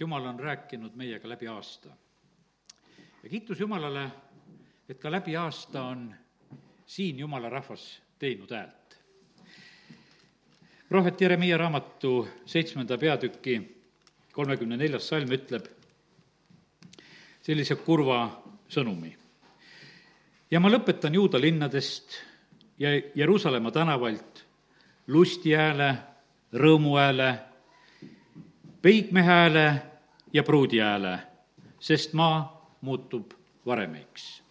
jumal on rääkinud meiega läbi aasta. ja kiitus Jumalale, et ka läbi aasta on siin Jumala rahvas teinud häält. prohvet Jeremiia raamatu seitsmenda peatüki kolmekümne neljas salm ütleb sellise kurva sõnumi. ja ma lõpetan juuda linnadest ja Jeruusalemma tänavalt lusti hääle, rõõmu hääle peigme hääle ja pruudi hääle, sest maa muutub varemeiks.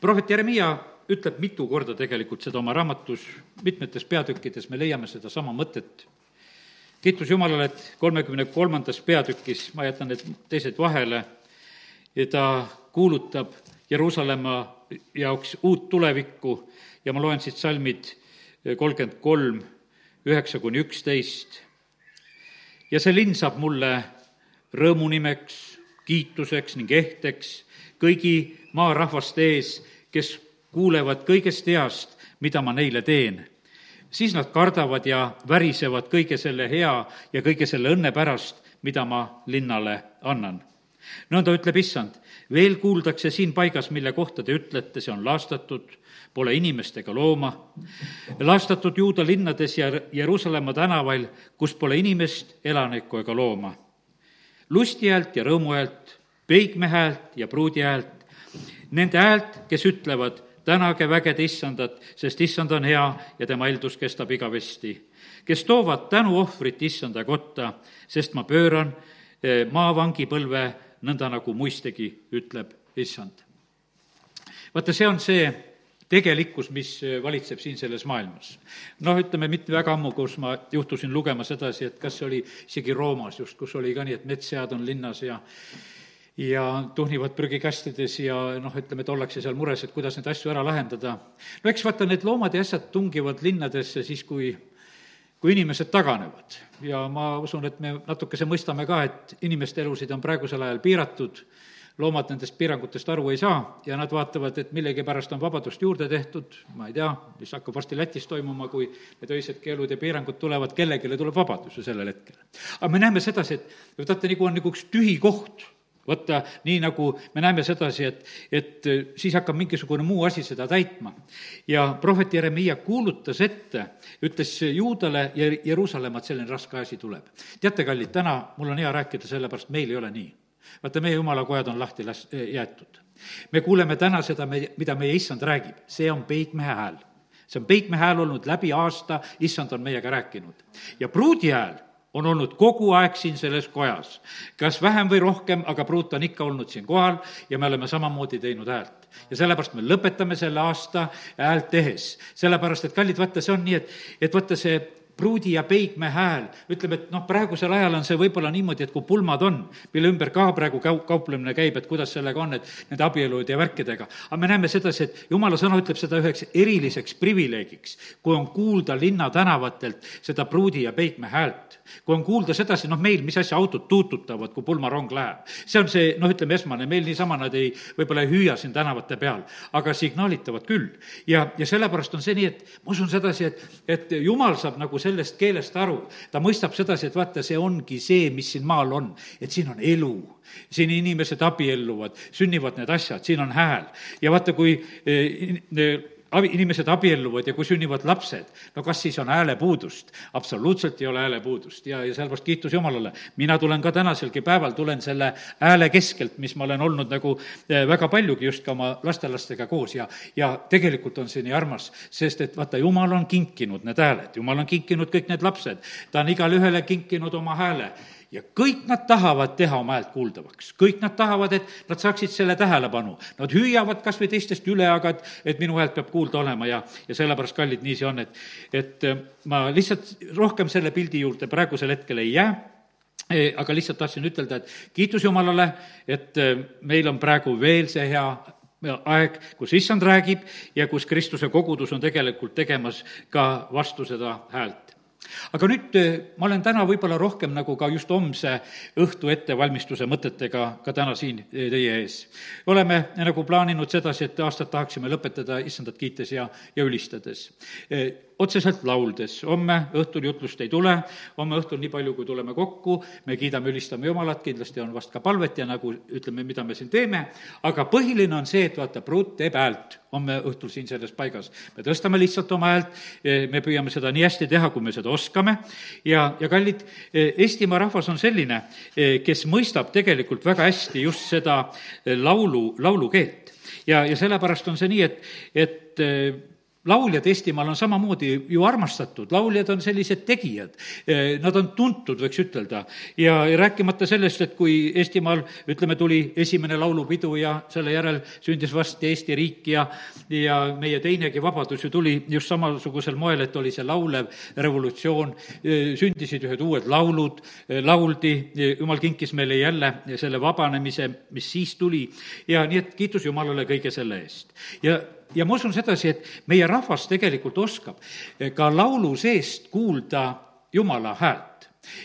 prohvet Jeremiia ütleb mitu korda tegelikult seda oma raamatus, mitmetes peatükkides me leiame sedasama mõtet. kiitus Jumalale, et kolmekümne kolmandas peatükis, ma jätan need teised vahele, ta kuulutab Jeruusalemma jaoks uut tulevikku ja ma loen siit salmid kolmkümmend kolm, üheksa kuni üksteist ja see linn saab mulle rõõmunimeks, kiituseks ning ehteks kõigi maarahvaste ees, kes kuulevad kõigest heast, mida ma neile teen. siis nad kardavad ja värisevad kõige selle hea ja kõige selle õnne pärast, mida ma linnale annan. nõnda ütleb issand, veel kuuldakse siin paigas, mille kohta te ütlete, see on laastatud pole inimest ega looma. laastatud juuda linnades ja Jeruusalemma tänavail, kus pole inimest, elanikku ega looma. lusti häält ja rõõmu häält, peigme häält ja pruudi häält, nende häält, kes ütlevad, tänage vägede issandat, sest issand on hea ja tema eeldus kestab igavesti. kes toovad tänuohvrit issanda kotta, sest ma pööran eh, maavangipõlve nõnda, nagu muistegi ütleb issand. vaata, see on see tegelikkus, mis äh, valitseb siin selles maailmas. noh, ütleme mitte väga ammu, kus ma juhtusin lugema sedasi, et kas see oli isegi Roomas just, kus oli ka nii, et metssead on linnas ja ja tuhnivad prügikastides ja noh, ütleme, et ollakse seal mures, et kuidas neid asju ära lahendada. no eks vaata, need loomad ja asjad tungivad linnadesse siis, kui kui inimesed taganevad. Ja ma usun, et me natukese mõistame ka, et inimeste elusid on praegusel ajal piiratud. Loomad nendest piirangutest aru ei saa ja nad vaatavad, et millegipärast on vabadust juurde tehtud, ma ei tea, mis hakkab varsti Lätis toimuma, kui need öised keelud ja piirangud tulevad, kellelegi tuleb vabadus ju sellel hetkel. aga me näeme sedasi, et vaata, nagu on nagu üks tühi koht vaata, nii nagu me näeme sedasi, et, et siis hakkab mingisugune muu asi seda täitma. ja prohvet Jeremiia kuulutas ette, ütles Juudale ja Jeruusalemma, et selline raske asi tuleb. teate, kallid, täna mul on hea rääkida, sellepärast meil ei ole nii vaata, meie jumalakojad on lahti las-, jäetud. me kuuleme täna seda, me, mida meie issand räägib, see on peigmehe hääl. see on peigmehe hääl olnud läbi aasta, issand on meiega rääkinud. ja pruudi hääl on olnud kogu aeg siin selles kojas. kas vähem või rohkem, aga pruut on ikka olnud siin kohal ja me oleme samamoodi teinud häält. ja sellepärast me lõpetame selle aasta häält tehes. sellepärast, et kallid, vaata, see on nii, et, et vaata, see pruudi ja peigme hääl, ütleme, et noh, praegusel ajal on see võib-olla niimoodi, et kui pulmad on, mille ümber ka praegu kau-, kauplemine käib, et kuidas sellega on, et nende abielud ja värkidega, aga me näeme sedasi, et jumala sõna ütleb seda üheks eriliseks privileegiks, kui on kuulda linnatänavatelt seda pruudi ja peigme häält. kui on kuulda sedasi, noh, meil, mis asja autod tuututavad, kui pulmarong läheb. see on see, noh, ütleme esmane, meil niisama nad ei, võib-olla ei hüüa siin tänavate peal, aga signaalitavad küll. ja, ja sellepärast on see nii, et ma usun sedasi, et, et jumal saab nagu sellest keelest aru. ta mõistab sedasi, et vaata, see ongi see, mis siin maal on, et siin on elu siin inimesed abielluvad, sünnivad need asjad, siin on hääl. ja vaata, kui eh, eh, abi, inimesed abielluvad ja kui sünnivad lapsed, no kas siis on häälepuudust? absoluutselt ei ole häälepuudust. Ja, ja sellepärast kiitus Jumalale. mina tulen ka tänaselgi päeval, tulen selle hääle keskelt, mis ma olen olnud nagu eh, väga paljugi just ka oma lastelastega koos. Ja, ja tegelikult on see nii armas, sest et vaata, Jumal on kinkinud need hääled, Jumal on kinkinud kõik need lapsed, ta on igale ühele kinkinud oma hääle ja kõik nad tahavad teha oma häält kuuldavaks, kõik nad tahavad, et nad saaksid selle tähelepanu. Nad hüüavad kas või teistest üle, aga et, et minu häält peab kuulda olema ja, ja sellepärast, kallid, nii see on, et, et äh, ma lihtsalt rohkem selle pildi juurde praegusel hetkel ei jää. E, aga lihtsalt tahtsin ütelda, et kiitus Jumalale, et äh, meil on praegu veel see hea aeg, kus issand räägib ja kus Kristuse kogudus on tegelikult tegemas ka vastu seda häält aga nüüd eh, ma olen täna võib-olla rohkem nagu ka just homse õhtu ettevalmistuse mõtetega ka täna siin eh, teie ees. oleme nagu plaaninud sedasi, et aastat tahaksime lõpetada issandat kiites ja, ja ülistades. Otseselt lauldes, homme õhtul jutlust ei tule, homme õhtul nii palju, kui tuleme kokku, me kiidame, ülistame Jumalat, kindlasti on vast ka palvet ja nagu ütleme, mida me siin teeme, aga põhiline on see, et vaata, pruut teeb häält homme õhtul siin selles paigas. me tõstame lihtsalt oma häält, me püüame seda nii hästi teha, kui me seda oskame. Ja, ja kallid, Eestimaa rahvas on selline, kes mõistab tegelikult väga hästi just seda laulu, laulukeelt. ja, ja sellepärast on see nii, et, et lauljad Eestimaal on samamoodi ju armastatud, lauljad on sellised tegijad, nad on tuntud, võiks ütelda. ja rääkimata sellest, et kui Eestimaal, ütleme, tuli esimene laulupidu ja selle järel sündis varsti Eesti riik ja, ja meie teinegi vabadus ju tuli just samasugusel moel, et oli see laulev revolutsioon, sündisid ühed uued laulud, lauldi, jumal kinkis meile jälle selle vabanemise, mis siis tuli ja nii et kiitus Jumalale kõige selle eest. ja ja ma usun sedasi, et meie rahvas tegelikult oskab ka laulu seest kuulda Jumala häält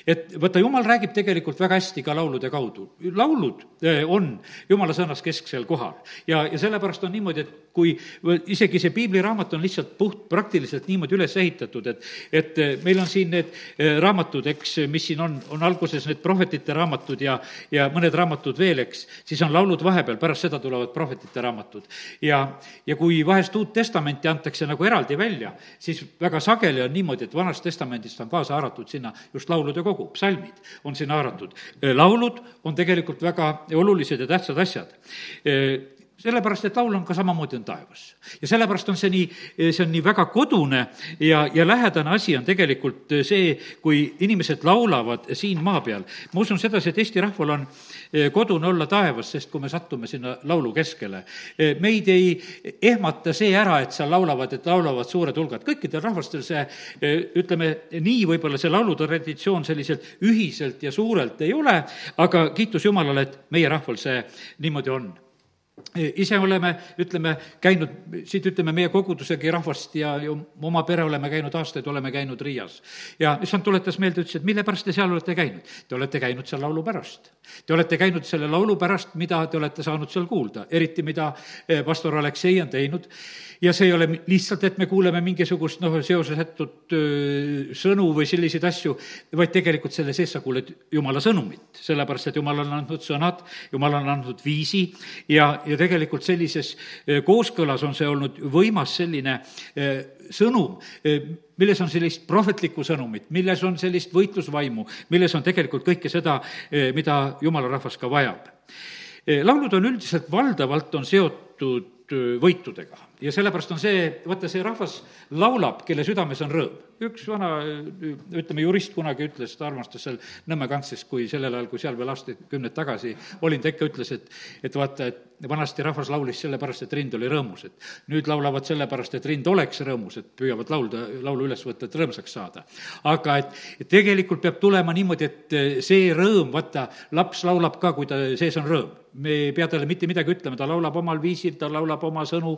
et vaata, jumal räägib tegelikult väga hästi ka laulude kaudu. laulud eh, on jumala sõnas kesksel kohal ja, ja sellepärast on niimoodi, et kui isegi see piibliraamat on lihtsalt puht praktiliselt niimoodi üles ehitatud, et, et eh, meil on siin need eh, raamatud, eks, mis siin on, on alguses need prohvetite raamatud ja, ja mõned raamatud veel, eks, siis on laulud vahepeal, pärast seda tulevad prohvetite raamatud. ja, ja kui vahest Uut Testamenti antakse nagu eraldi välja, siis väga sageli on niimoodi, et Vanast Testamendist on kaasa haaratud sinna just laulu laulude kogu, psalmid on sinna haaratud. laulud on tegelikult väga olulised ja tähtsad asjad sellepärast, et laul on ka samamoodi on taevas. ja sellepärast on see nii, see on nii väga kodune ja, ja lähedane asi on tegelikult see, kui inimesed laulavad siin maa peal. ma usun sedasi, et Eesti rahval on eh, kodune olla taevas, sest kui me sattume sinna laulu keskele, eh, meid ei ehmata see ära, et seal laulavad, et laulavad suured hulgad. kõikidel rahvastel see, eh, ütleme nii, võib-olla see laulutraditsioon selliselt ühiselt ja suurelt ei ole, aga kiitus Jumalale, et meie rahval see niimoodi on ise oleme, ütleme, käinud, siit ütleme, meie kogudusegi rahvast ja ju oma pere oleme käinud aastaid, oleme käinud Riias. ja issand tuletas meelde, ütles, et mille pärast te seal olete käinud? Te olete käinud seal laulu pärast. Te olete käinud selle laulu pärast, mida te olete saanud seal kuulda, eriti mida eh, pastor Aleksei on teinud ja see ei ole lihtsalt, et me kuuleme mingisugust noh, seosetut sõnu või selliseid asju, vaid tegelikult selle sees sa kuuled Jumala sõnumit, sellepärast et Jumal on andnud sõnad, Jumal on andnud viisi ja, ja tegelikult sellises kooskõlas on see olnud võimas selline sõnum, milles on sellist prohvetlikku sõnumit, milles on sellist võitlusvaimu, milles on tegelikult kõike seda, mida jumala rahvas ka vajab. laulud on üldiselt valdavalt on seotud võitudega ja sellepärast on see, vaata, see rahvas laulab, kelle südames on rõõm. üks vana, ütleme, jurist kunagi ütles, ta armastas seal Nõmme kantsis, kui sellel ajal, kui seal veel aastakümneid tagasi olin, ta ikka ütles, et, et vaata, et vanasti rahvas laulis sellepärast, et rind oli rõõmus, et nüüd laulavad sellepärast, et rind oleks rõõmus, et püüavad laulda, laulu üles võtta, et rõõmsaks saada. aga et, et tegelikult peab tulema niimoodi, et see rõõm, vaata, laps laulab ka, kui ta sees on rõõm me ei pea talle mitte midagi ütlema, ta laulab omal viisil, ta laulab oma sõnu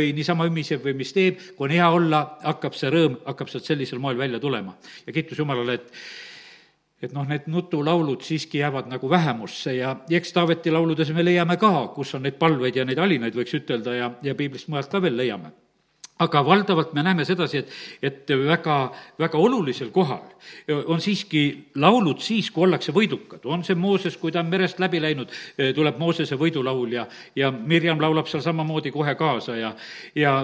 või niisama ümiseb või mis teeb, kui on hea olla, hakkab see rõõm, hakkab sealt sellisel moel välja tulema. ja kiitus Jumalale, et et noh, need nutulaulud siiski jäävad nagu vähemusse ja eks Taaveti lauludes me leiame ka, kus on neid palveid ja neid alinaid, võiks ütelda, ja, ja piiblist mujalt ka veel leiame aga valdavalt me näeme sedasi, et, et väga, väga olulisel kohal on siiski laulud siis, kui ollakse võidukad. on see Mooses, kui ta on merest läbi läinud, tuleb Moosese võidulaul ja, ja Mirjam laulab seal samamoodi kohe kaasa ja, ja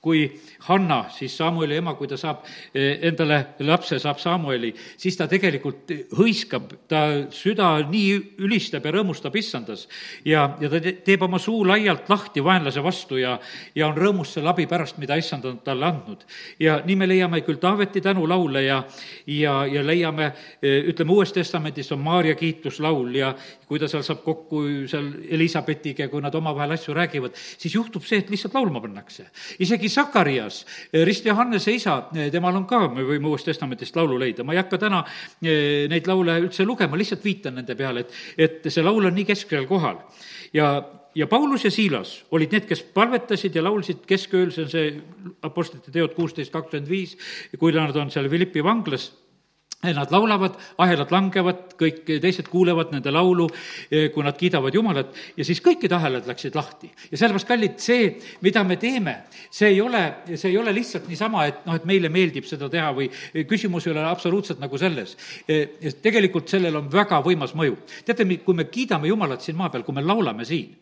kui Hanna, siis Samueli ema, kui ta saab eh, endale lapse, saab Samueli, siis ta tegelikult hõiskab, ta süda nii ülistab ja rõõmustab issandas. ja, ja ta teeb oma suu laialt lahti vaenlase vastu ja, ja on rõõmus selle abi pärast, mida issand on talle andnud. ja nii me leiame küll Taaveti tänulaule ja, ja, ja leiame, eh, ütleme, Uues Testamendis on Maarja kiituslaul ja kui ta seal saab kokku seal Elizabethiga, kui nad omavahel asju räägivad, siis juhtub see, et lihtsalt laulma pannakse. isegi Sakarias, eh, Rist Johannese isa, temal on ka, me võime Uuest Testamendist laulu leida, ma ei hakka täna eh, neid laule üldse lugema, lihtsalt viitan nende peale, et, et see laul on nii keskel kohal. ja, ja Paulus ja Siilas olid need, kes palvetasid ja laulsid keskööl, see on see Apostlite teod kuusteist kakskümmend viis, kui nad on seal Philippi vanglas Nad laulavad, ahelad langevad, kõik teised kuulevad nende laulu, kui nad kiidavad Jumalat ja siis kõikide ahelad läksid lahti. ja sellepärast, kallid, see, mida me teeme, see ei ole, see ei ole lihtsalt niisama, et noh, et meile meeldib seda teha või küsimus ei ole absoluutselt nagu selles. tegelikult sellel on väga võimas mõju. teate, kui me kiidame Jumalat siin maa peal, kui me laulame siin,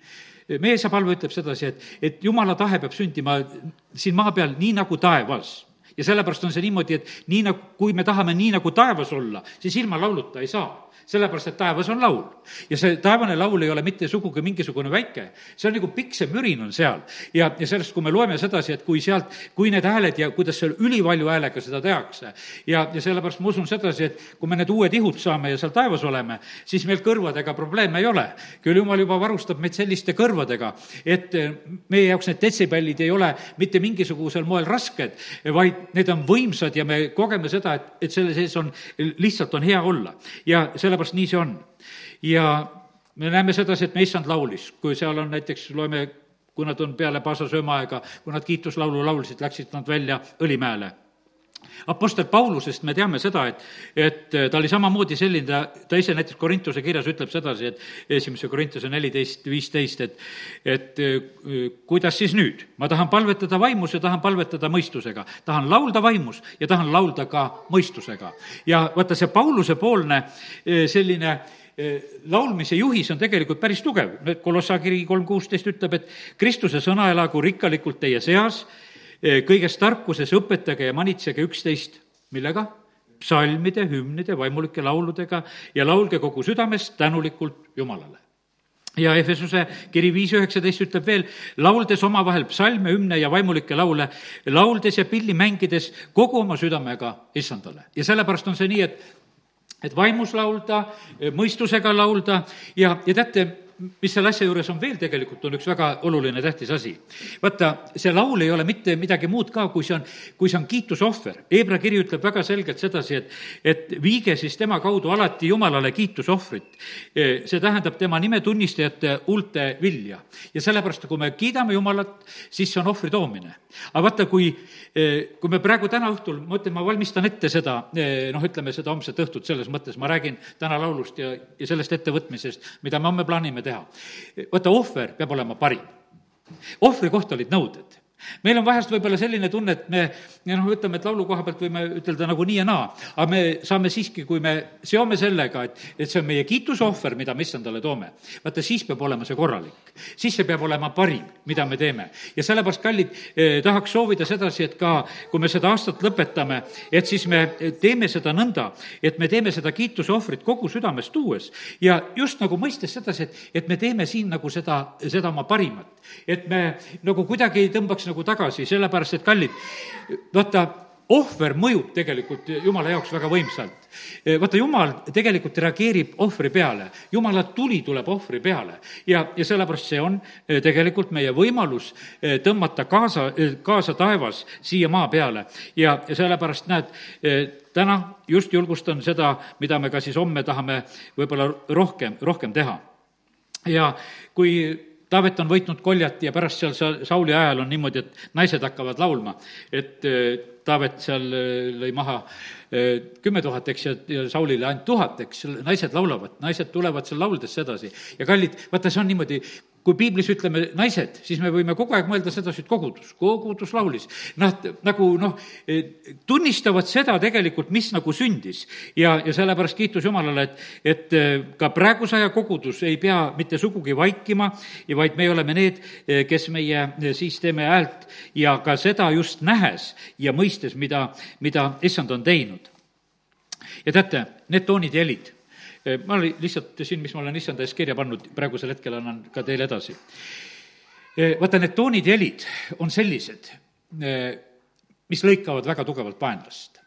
meie isa palve ütleb sedasi, et, et Jumala tahe peab sündima siin maa peal nii nagu taevas ja sellepärast on see niimoodi, et nii nagu, kui me tahame nii nagu taevas olla, siis ilma lauluta ei saa sellepärast et taevas on laul. ja see taevane laul ei ole mitte sugugi mingisugune väike, see on nagu pikk see mürin on seal. ja, ja sellest, kui me loeme sedasi, et kui sealt, kui need hääled ja kuidas seal ülivalju häälega seda tehakse, ja, ja sellepärast ma usun sedasi, et kui me need uued ihud saame ja seal taevas oleme, siis meil kõrvadega probleeme ei ole. küll jumal juba varustab meid selliste kõrvadega, et meie jaoks need detsibellid ei ole mitte mingisugusel moel rasked, vaid need on võimsad ja me kogeme seda, et, et selle sees on, lihtsalt on hea olla. ja selle sellepärast nii see on. ja me näeme sedasi, et me issand laulis, kui seal on näiteks, loeme, kui nad on peale Paasa söömaaega, kui nad kiituslaulu laulsid, läksid nad välja Õlimäele Apostel Paulusest me teame seda, et, et ta oli samamoodi selline, ta, ise näiteks Korintuse kirjas ütleb sedasi, et esimese Korintuse neliteist, viisteist, et, et kuidas siis nüüd? ma tahan palvetada vaimus ja tahan palvetada mõistusega. tahan laulda vaimus ja tahan laulda ka mõistusega. ja vaata, see Pauluse poolne e, selline laulmise juhis on tegelikult päris tugev. Kolossa kiri kolm kuusteist ütleb, et Kristuse sõna elagu rikkalikult teie seas kõiges tarkuses õpetage ja manitsege üksteist, millega? psalmide, hümnide, vaimulike lauludega ja laulge kogu südamest tänulikult Jumalale ja Efesuse kiri viis üheksateist ütleb veel, lauldes omavahel psalme, hümne ja vaimulikke laule, lauldes ja pilli mängides kogu oma südamega issandale. ja sellepärast on see nii, et, et vaimus laulda, mõistusega laulda ja, ja teate, mis selle asja juures on veel tegelikult, on üks väga oluline tähtis asi. vaata, see laul ei ole mitte midagi muud ka, kui see on, kui see on kiitusohver. Hebra kiri ütleb väga selgelt sedasi, et, et viige siis tema kaudu alati Jumalale kiitusohvrit. see tähendab tema nimetunnistajate huulte vilja. ja sellepärast, kui me kiidame Jumalat, siis see on ohvri toomine. aga vaata, kui, kui me praegu täna õhtul, ma ütlen, ma valmistan ette seda, noh, ütleme seda homset õhtut selles mõttes, ma räägin täna laulust ja, ja sellest ettevõtmisest, mida me homme plaanime teha. vaata, ohver peab olema parim. ohvri kohta olid nõuded meil on vahest võib-olla selline tunne, et me, noh, ütleme, et laulu koha pealt võime ütelda nagu nii ja naa, aga me saame siiski, kui me seome sellega, et, et see on meie kiitusohver, mida me issandale toome, vaata, siis peab olema see korralik. siis see peab olema parim, mida me teeme. ja sellepärast, kallid eh,, tahaks soovida sedasi, et ka kui me seda aastat lõpetame, et siis me teeme seda nõnda, et me teeme seda kiitusohvrit kogu südamest tuues ja just nagu mõistes sedasi, et, et me teeme siin nagu seda, seda oma parimat. Et me nagu kuidagi ei tõmbaks nagu tagasi, sellepärast et kallid, vaata, ohver mõjub tegelikult jumala jaoks väga võimsalt. vaata, jumal tegelikult reageerib ohvri peale, jumala tuli tuleb ohvri peale ja, ja sellepärast see on eh, tegelikult meie võimalus eh, tõmmata kaasa, eh, kaasa taevas siia maa peale ja, sellepärast näed, täna just julgustan seda, mida me ka siis homme tahame võib-olla rohkem, rohkem teha. ja kui Taavet on võitnud koljat ja pärast seal Sauli ajal on niimoodi, et naised hakkavad laulma, et äh, Taavet seal äh, lõi maha äh, kümme tuhat, eks, ja, ja Saulile ainult tuhat, eks, naised laulavad, naised tulevad seal lauldes sedasi. ja kallid, vaata, see on niimoodi, kui piiblis ütleme naised, siis me võime kogu aeg mõelda sedasi, et kogudus, kogudus laulis. Nad nagu noh, tunnistavad seda tegelikult, mis nagu sündis. ja, ja sellepärast kiitus Jumalale, et, et ka praeguse aja kogudus ei pea mitte sugugi vaikima, vaid me oleme need, kes meie siis teeme häält ja ka seda just nähes ja mõistes, mida, mida issand on teinud. ja teate, need toonid ja helid ma olin lihtsalt siin, mis ma olen issanda ees kirja pannud, praegusel hetkel annan ka teile edasi. Eh, vaata, need toonid ja helid on sellised, eh, mis lõikavad väga tugevalt vaenlast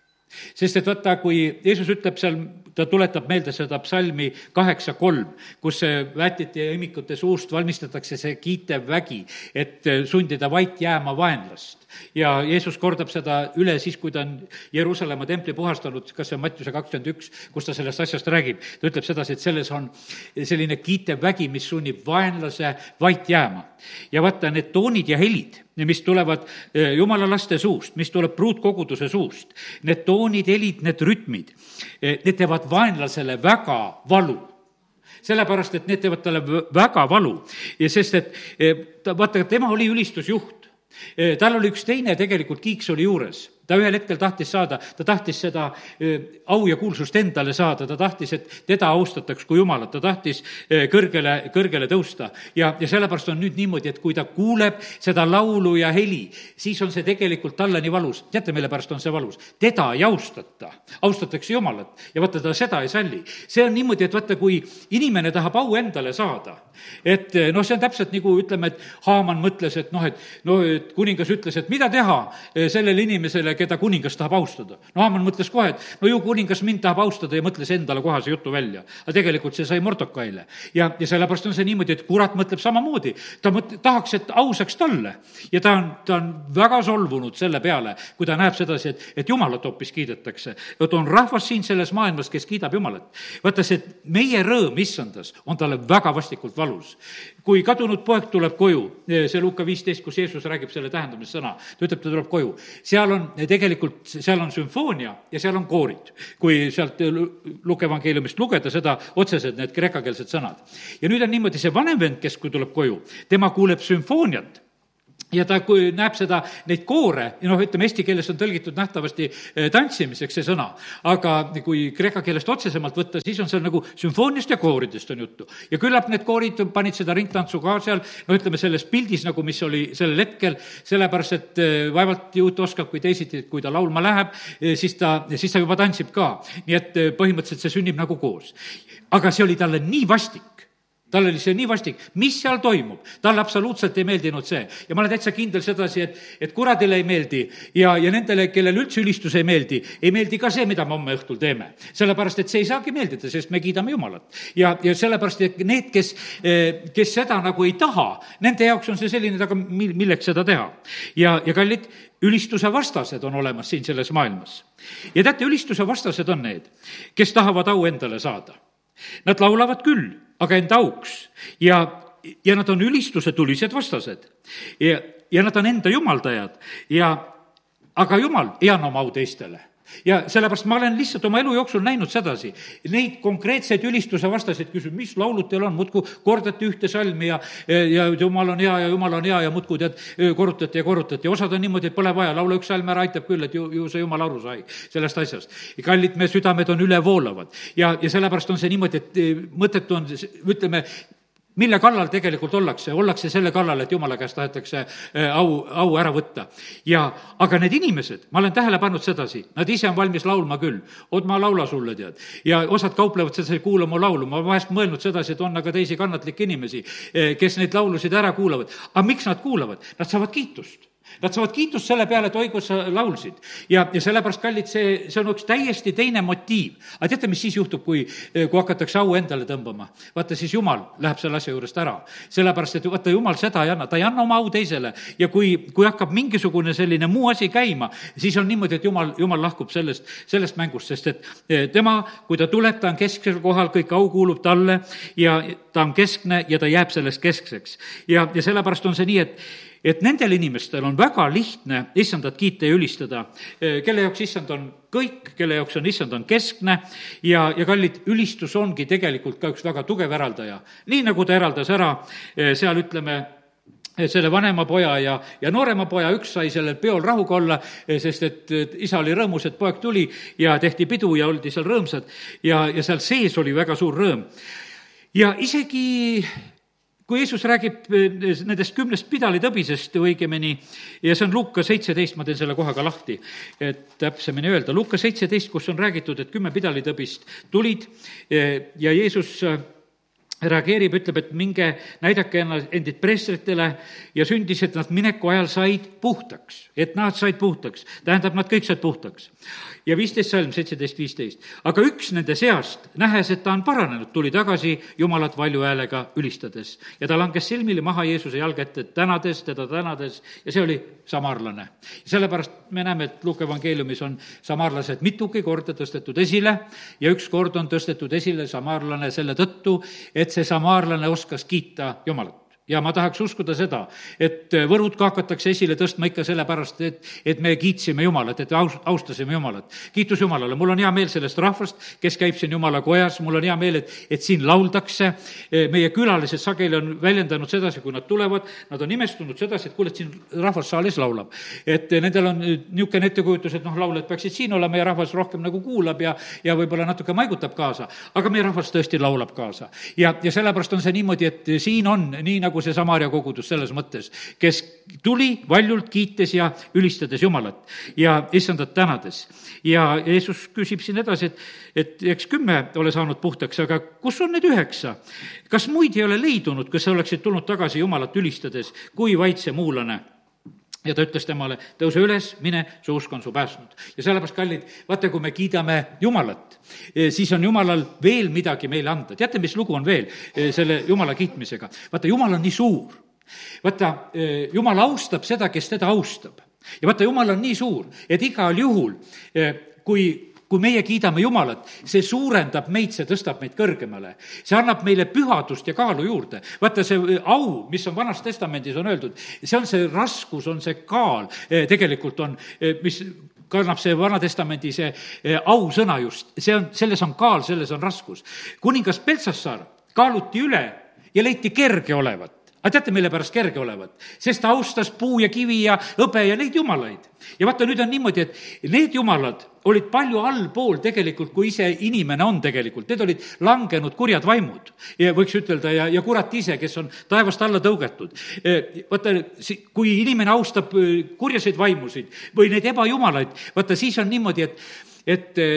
sest et vaata, kui Jeesus ütleb seal, ta ta tuletab meelde seda psalmi kaheksa kolm, kus väetite ja imikute suust valmistatakse see kiitev vägi, et sundida vait jääma vaenlast ja Jeesus kordab seda üle siis, kui ta on Jeruusalemma templi puhastanud, kas see on Mattiuse kakskümmend üks, kus ta sellest asjast räägib. ta ütleb sedasi, et selles on selline kiitev vägi, mis sunnib vaenlase vait jääma. ja vaata, need toonid ja helid, mis tulevad eh, jumala laste suust, mis tuleb pruutkoguduse suust, need toonid, helid, need rütmid, eh, need teevad vaenlasele väga valu. Sellepärast, et need teevad talle väga valu. Ja sest, et eh, ta, vaata, tema oli ülistusjuht. Tal oli üks teine tegelikult kiiks oli juures ta ühel hetkel tahtis saada, ta tahtis seda au ja kuulsust endale saada, ta tahtis, et teda austataks kui Jumalat, ta tahtis kõrgele, kõrgele tõusta. ja, ja sellepärast on nüüd niimoodi, et kui ta kuuleb seda laulu ja heli, siis on see tegelikult talle nii valus. teate, mille pärast on see valus? teda ei austata, austatakse Jumalat ja vaata, ta seda ei salli. see on niimoodi, et vaata, kui inimene tahab au endale saada, et noh, see on täpselt nagu ütleme, et Haaman mõtles, et noh, et no et kuningas ütles, et mida teha sellele inimesele, keda kuningas tahab austada. no Haaman mõtles kohe, et no ju kuningas mind tahab austada ja mõtles endale kohase jutu välja. aga tegelikult see sai Mordokaile. ja, ja sellepärast on see niimoodi, et kurat mõtleb samamoodi. ta mõt-, tahaks, et au saaks talle. ja ta on, ta on väga solvunud selle peale, kui ta näeb sedasi, et, et Jumalat hoopis kiidetakse. vot on rahvas siin selles maailmas, kes kiidab Jumalat. vaata, see meie rõõm issandas on talle väga vastikult valus kui kadunud poeg tuleb koju, see Luka viisteist, kus Jeesus räägib selle tähendamissõna, ta ütleb, ta tuleb koju, seal on tegelikult, seal on sümfoonia ja seal on koorid. kui sealt Luke evangeeliumist lugeda seda, otsesed need kreekakeelsed sõnad. ja nüüd on niimoodi, see vanem vend, kes, kui tuleb koju, tema kuuleb sümfooniat ja ta, kui näeb seda, neid koore, noh, ütleme eesti keeles on tõlgitud nähtavasti eh, tantsimiseks see sõna, aga kui kreeka keelest otsesemalt võtta, siis on seal nagu sümfooniast ja kooridest on juttu. ja küllap need koorid panid seda ringtantsu ka seal, no ütleme, selles pildis nagu, mis oli sellel hetkel, sellepärast et eh, vaevalt juut oskab kui teisiti, kui ta laulma läheb, eh, siis ta, siis ta juba tantsib ka. nii et põhimõtteliselt see sünnib nagu koos. aga see oli talle nii vastik, tal oli see nii vastik, mis seal toimub, talle absoluutselt ei meeldinud see. ja ma olen täitsa kindel sedasi, et, et kuradile ei meeldi ja, ja nendele, kellele üldse ülistus ei meeldi, ei meeldi ka see, mida me homme õhtul teeme. sellepärast, et see ei saagi meeldida, sest me kiidame Jumalat. ja, ja sellepärast, et need, kes, eh, kes seda nagu ei taha, nende jaoks on see selline, et aga mi-, milleks seda teha. ja, ja kallid, ülistuse vastased on olemas siin selles maailmas. ja teate, ülistuse vastased on need, kes tahavad au endale saada. Nad laulavad küll aga enda auks. Ja, ja nad on ülistuse tulised vastased. ja, ja nad on enda jumaldajad. Ja aga jumal ei anna oma au teistele ja sellepärast ma olen lihtsalt oma elu jooksul näinud sedasi, neid konkreetseid ülistuse vastaseid küsin, mis laulud teil on, muudkui kordate ühte salmi ja, ja jumal on hea ja jumal on hea ja muudkui tead, korrutate ja korrutate. Ja osad on niimoodi, et pole vaja, laula üks salm ära, aitab küll, et ju, ju see jumal aru sai sellest asjast. kallid, me südamed on ülevoolavad ja, ja sellepärast on see niimoodi, et eh, mõttetu on, ütleme, mille kallal tegelikult ollakse, ollakse selle kallal, et jumala käest tahetakse äh, au, au ära võtta. ja, aga need inimesed, ma olen tähele pannud sedasi, nad ise on valmis laulma küll. oot, ma laula sulle, tead. ja osad kauplevad sedasi, kuula mu laulu, ma vahest mõelnud sedasi, et on aga teisi kannatlikke inimesi, äh, kes neid laulusid ära kuulavad. aga miks nad kuulavad? Nad saavad kiitust Nad saavad kiitust selle peale, et oi, kus sa laulsid. ja, ja sellepärast, kallid, see, see on üks täiesti teine motiiv. aga teate, mis siis juhtub, kui, kui hakatakse au endale tõmbama? vaata, siis Jumal läheb selle asja juurest ära. sellepärast, et vaata, Jumal seda ei anna, ta ei anna oma au teisele. ja kui, kui hakkab mingisugune selline muu asi käima, siis on niimoodi, et Jumal, Jumal lahkub sellest, sellest mängust, sest et eh, tema, kui ta tuleb, ta on kesksel kohal, kõik au kuulub talle ja ta on keskne ja ta jääb selles keskseks. ja, ja sellepärast on see nii, et et nendel inimestel on väga lihtne issandat kiita ja ülistada, kelle jaoks issand on kõik, kelle jaoks on issand on keskne ja, ja kallid, ülistus ongi tegelikult ka üks väga tugev eraldaja. nii nagu ta eraldas ära seal, ütleme, selle vanema poja ja, ja noorema poja, üks sai sellel peol rahuga olla, sest et isa oli rõõmus, et poeg tuli ja tehti pidu ja oldi seal rõõmsad ja, ja seal sees oli väga suur rõõm. ja isegi kui Jeesus räägib eh, nendest kümnest pidalitõbisest õigemini, ja see on Luuka seitseteist, ma teen selle koha ka lahti, et täpsemini öelda, Luuka seitseteist, kus on räägitud, et kümme pidalitõbist tulid eh, ja Jeesus eh, reageerib, ütleb, et minge näidake ennast, endid preestritele ja sündis, et nad mineku ajal said puhtaks, et nad said puhtaks, tähendab, nad kõik said puhtaks. Ja viisteist salm, seitseteist, viisteist. aga üks nende seast, nähes, et ta on paranenud, tuli tagasi Jumalat valju häälega ülistades ja ta langes silmili maha Jeesuse jalge ette, tänades teda, tänades ja see oli samaarlane. sellepärast me näeme, et Luuke evangeeliumis on samaarlased mitugi korda tõstetud esile ja üks kord on tõstetud esile samaarlane selle tõttu, et see samaarlane oskas kiita Jumalat ja ma tahaks uskuda seda, et võrud ka hakatakse esile tõstma ikka sellepärast, et, et me kiitsime Jumalat, et aus-, austasime Jumalat. kiitus Jumalale, mul on hea meel sellest rahvast, kes käib siin Jumala kojas, mul on hea meel, et, et siin lauldakse, meie külalised sageli on väljendanud sedasi, kui nad tulevad, nad on imestunud sedasi, et kuule, et siin rahvas saalis laulab. et nendel on niisugune ettekujutus, et noh, lauljad peaksid siin olema ja rahvas rohkem nagu kuulab ja, ja võib-olla natuke maigutab kaasa, aga meie rahvas tõesti laulab kaasa. ja, ja sellepärast on see niimoodi, et siin on nii, nagu nagu see Samaria kogudus selles mõttes, kes tuli valjult kiites ja ülistades Jumalat ja issandat tänades. ja Jeesus küsib siin edasi, et, et eks kümme ole saanud puhtaks, aga kus on need üheksa? kas muid ei ole leidunud, kes oleksid tulnud tagasi Jumalat ülistades, kui vaid see muulane? Ja ta ütles temale, tõuse üles, mine, su usk on su päästnud. ja sellepärast, kallid, vaata, kui me kiidame Jumalat, eh, siis on Jumalal veel midagi meile anda. teate, mis lugu on veel eh, selle Jumala kiitmisega? vaata, Jumal on nii suur. vaata, eh, Jumal austab seda, kes teda austab. ja vaata, Jumal on nii suur, et igal juhul, kui kui meie kiidame Jumalat, see suurendab meid, see tõstab meid kõrgemale. see annab meile pühadust ja kaalu juurde. vaata, see äh, au, mis on Vanas Testamendis on öeldud, see on see raskus, on see kaal, äh, tegelikult on, äh, mis kannab see Vana-testamendi see ausõna just, see on, selles on kaal, selles on raskus. kuningas Peltsassar kaaluti üle ja leiti kerge olevat aga teate, mille pärast kerge olevat? sest ta austas puu ja kivi ja hõbe ja neid jumalaid. ja vaata, nüüd on niimoodi, et need jumalad olid palju allpool tegelikult, kui ise inimene on tegelikult, need olid langenud kurjad vaimud. võiks ütelda ja, ja kurat ise, kes on taevast alla tõugetud. E, vaata, kui inimene austab e, kurjaseid vaimusid või neid ebajumalaid, vaata siis on niimoodi, et, et e,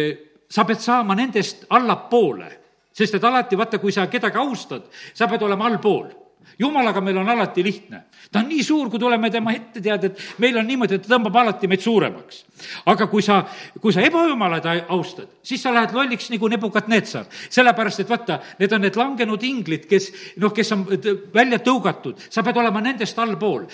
sa pead saama nendest allapoole sest et alati, vaata, kui sa kedagi austad, sa pead olema allpool jumalaga meil on alati lihtne. ta on nii suur, kui tuleme tema ette, tead, et meil on niimoodi, et ta tõmbab alati meid suuremaks. aga kui sa, kui sa ebajumalat austad, siis sa lähed lolliks nagu Nebukadnetsar. sellepärast, et vaata, need on need langenud inglid, kes noh, kes on välja tõugatud, sa pead olema nendest allpool.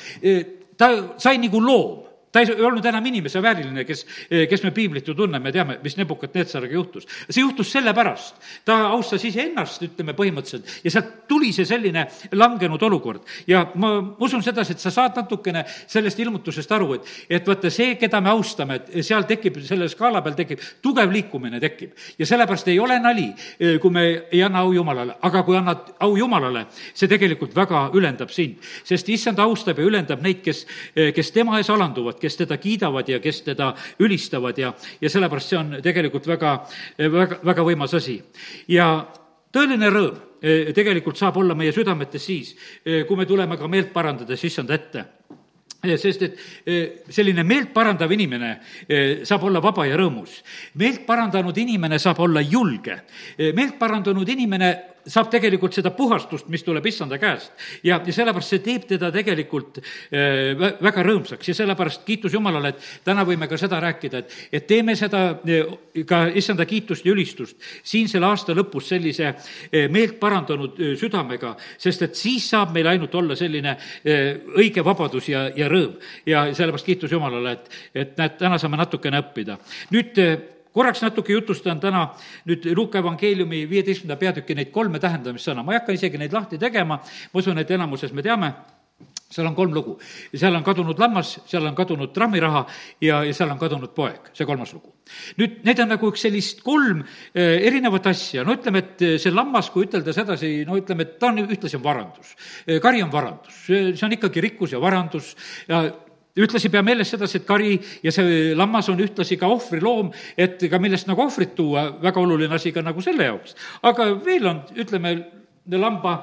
ta sai nagu loom ta ei olnud enam inimese vääriline, kes, kes me piiblit ju tunneme ja teame, mis Nebukadnetsariga juhtus. see juhtus sellepärast, ta austas iseennast, ütleme põhimõtteliselt, ja sealt tuli see selline langenud olukord. ja ma usun sedasi, et sa saad natukene sellest ilmutusest aru, et, et vaata, see, keda me austame, et seal tekib, selle skaala peal tekib, tugev liikumine tekib. ja sellepärast ei ole nali, kui me ei anna au Jumalale, aga kui annad au Jumalale, see tegelikult väga ülendab sind. sest issand austab ja ülendab neid, kes, kes tema ees alanduvad, kes teda kiidavad ja kes teda ülistavad ja, ja sellepärast see on tegelikult väga, väga, väga võimas asi. ja tõeline rõõm eh, tegelikult saab olla meie südametes siis, eh, kui me tuleme ka meelt parandades issanda ette sest et eh, selline meelt parandav inimene saab olla vaba ja rõõmus. meelt parandanud inimene saab olla julge. meelt parandanud inimene saab tegelikult seda puhastust, mis tuleb issanda käest. ja, ja sellepärast see teeb teda tegelikult äh, väga rõõmsaks ja sellepärast kiitus Jumalale, et täna võime ka seda rääkida, et, et teeme seda äh, ka issanda kiitust ja ülistust siin selle aasta lõpus sellise äh, meelt parandanud südamega, sest et siis saab meil ainult olla selline õige vabadus ja, ja rõõm. ja sellepärast kiitus Jumalale, et, et näed, täna saame natukene õppida. nüüd korraks natuke jutustan täna nüüd Luuka evangeeliumi viieteistkümnenda peatüki neid kolme tähendamissõna, ma ei hakka isegi neid lahti tegema, ma usun, et enamuses me teame, seal on kolm lugu. seal on kadunud lammas, seal on kadunud trammiraha ja, ja seal on kadunud poeg, see kolmas lugu. nüüd need on nagu üks sellist kolm eh, erinevat asja, no ütleme, et see lammas, kui ütelda sedasi, no ütleme, et ta on ühtlasi on varandus. Eh, kari on varandus, see on ikkagi rikkus ja varandus. Ja ühtlasi pea meeles sedasi, et kari ja see lammas on ühtlasi ka ohvriloom, et ka millest nagu ohvrit tuua, väga oluline asi ka nagu selle jaoks. aga veel on, ütleme, lamba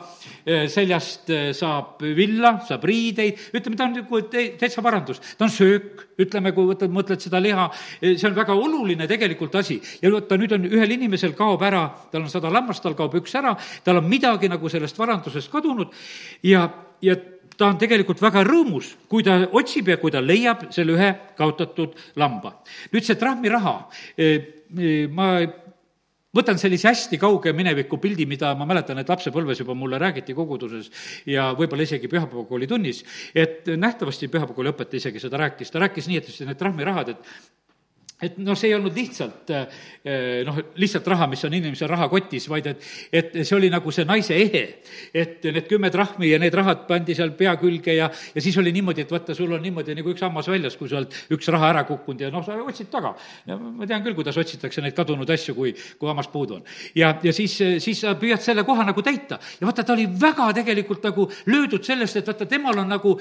eh, seljast eh, saab villa, saab riideid, ütleme, ta on nagu täitsa varandus, ta on söök, ütleme, kui võtad, mõtled seda liha, eh, see on väga oluline tegelikult asi. ja vaata, nüüd on ühel inimesel kaob ära, tal on sada lammast, tal kaob üks ära, tal on midagi nagu sellest varandusest kadunud ja, ja ta on tegelikult väga rõõmus, kui ta otsib ja kui ta leiab selle ühe kaotatud lamba. nüüd see trahviraha, ma võtan sellise hästi kauge mineviku pildi, mida ma mäletan, et lapsepõlves juba mulle räägiti koguduses ja võib-olla isegi pühapäevakooli tunnis, et nähtavasti pühapäevakooli õpetaja isegi seda rääkis, ta rääkis nii, et need trahvirahad, et et noh, see ei olnud lihtsalt eh, noh, lihtsalt raha, mis on inimese rahakotis, vaid et, et see oli nagu see naise ehe. et need kümme trahmi ja need rahad pandi seal pea külge ja, ja siis oli niimoodi, et vaata, sul on niimoodi nagu üks hammas väljas, kui sul üks raha ära kukkunud ja noh, sa otsid taga. ma tean küll, kuidas otsitakse neid kadunud asju, kui, kui hammas puudu on. ja, ja siis, siis sa püüad selle koha nagu täita ja vaata, ta oli väga tegelikult nagu löödud sellest, et vaata, temal on nagu,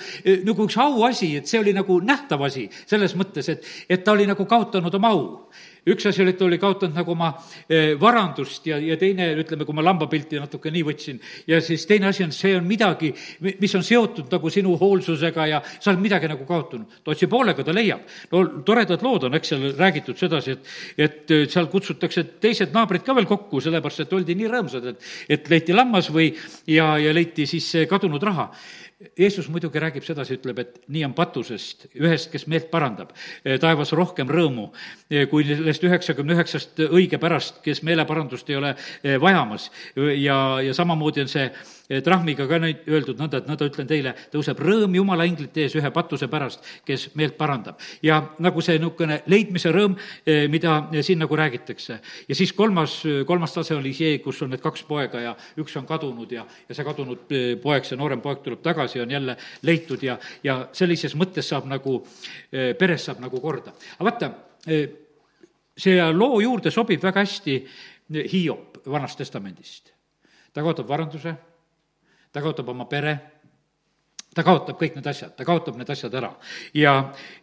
nagu üks auasi, et see oli nagu nähtav asi selles mõttes, et, et ta oli nagu kaotanud kaotanud oma au. üks asi oli, et ta oli kaotanud nagu oma eh, varandust ja, ja teine, ütleme, kui ma lambapilti natuke nii võtsin, ja siis teine asi on, see on midagi, mis on seotud nagu sinu hoolsusega ja sa oled midagi nagu kaotanud. ta otsib hoolega, ta leiab. no toredad lood on, eks seal räägitud sedasi, et, et eh, seal kutsutakse teised naabrid ka veel kokku, sellepärast et oldi nii rõõmsad, et, et leiti lammas või, ja, ja leiti siis kadunud raha Jeesus muidugi räägib sedasi, ütleb, et nii on patusest, ühest, kes meelt parandab, taevas rohkem rõõmu kui sellest üheksakümne üheksast õige pärast, kes meeleparandust ei ole vajamas. ja, ja samamoodi on see trahmiga ka nüüd öeldud nõnda, et nõnda ütlen teile, tõuseb rõõm Jumala inglite ees ühe patuse pärast, kes meelt parandab. ja nagu see niisugune leidmise rõõm, eh, mida siin nagu räägitakse. ja siis kolmas, kolmas tase oli see, kus on need kaks poega ja üks on kadunud ja, ja see kadunud eh, poeg, see noorem poeg tuleb tagasi, on jälle leitud ja, ja sellises mõttes saab nagu, eh, peres saab nagu korda. aga vaata, see loo juurde sobib väga hästi Hiop Vanast Testamendist. ta kaotab varanduse ta kaotab oma pere ta kaotab kõik need asjad, ta kaotab need asjad ära. ja,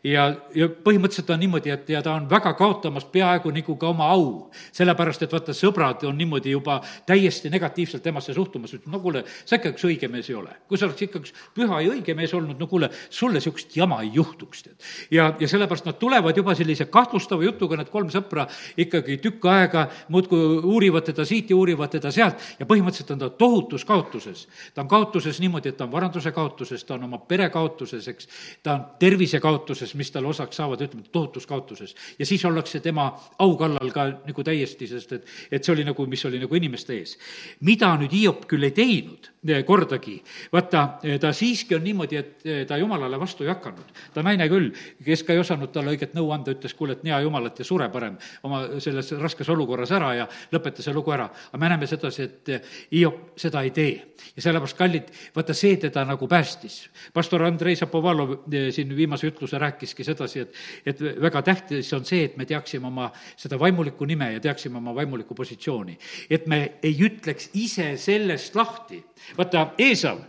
ja, ja põhimõtteliselt on niimoodi, et ja ta on väga kaotamas peaaegu nagu ka oma au. sellepärast, et vaata, sõbrad on niimoodi juba täiesti negatiivselt temasse suhtumas, ütlevad, no kuule, sa ikka üks õige mees ei ole. kui sa oleks ikka üks püha ja õige mees olnud, no kuule, sulle niisugust jama ei juhtuks, tead. ja, ja sellepärast nad tulevad juba sellise kahtlustava jutuga, need kolm sõpra ikkagi tükk aega muudkui uurivad teda siit ja uurivad teda sealt ja põhimõtteliselt on ta tohutus kaotuses. ta on kaotuses niimoodi, et ta on varanduse kaotuses, kaotuses, ta on oma pere kaotuses, eks, ta on tervise kaotuses, mis talle osaks saavad, ütleme, tohutus kaotuses. ja siis ollakse tema au kallal ka nagu täiesti, sest et, et see oli nagu, mis oli nagu inimeste ees. mida nüüd Hiop küll ei teinud eh, kordagi, vaata, eh, ta siiski on niimoodi, et eh, ta jumalale vastu ei hakanud. ta naine küll, kes ka ei osanud talle õiget nõu anda, ütles, kuule, et nea jumalat ja sure parem oma selles raskes olukorras ära ja lõpeta see lugu ära. aga me näeme sedasi, et Hiop seda ei tee. ja sellepärast, kallid, vaata, see teda nagu päästis tähtis. pastor Andrei Zapovalov eh, siin viimase ütluse rääkiski sedasi, et, et väga tähtis on see, et me teaksime oma seda vaimulikku nime ja teaksime oma vaimulikku positsiooni. et me ei ütleks ise sellest lahti. vaata, Eesav,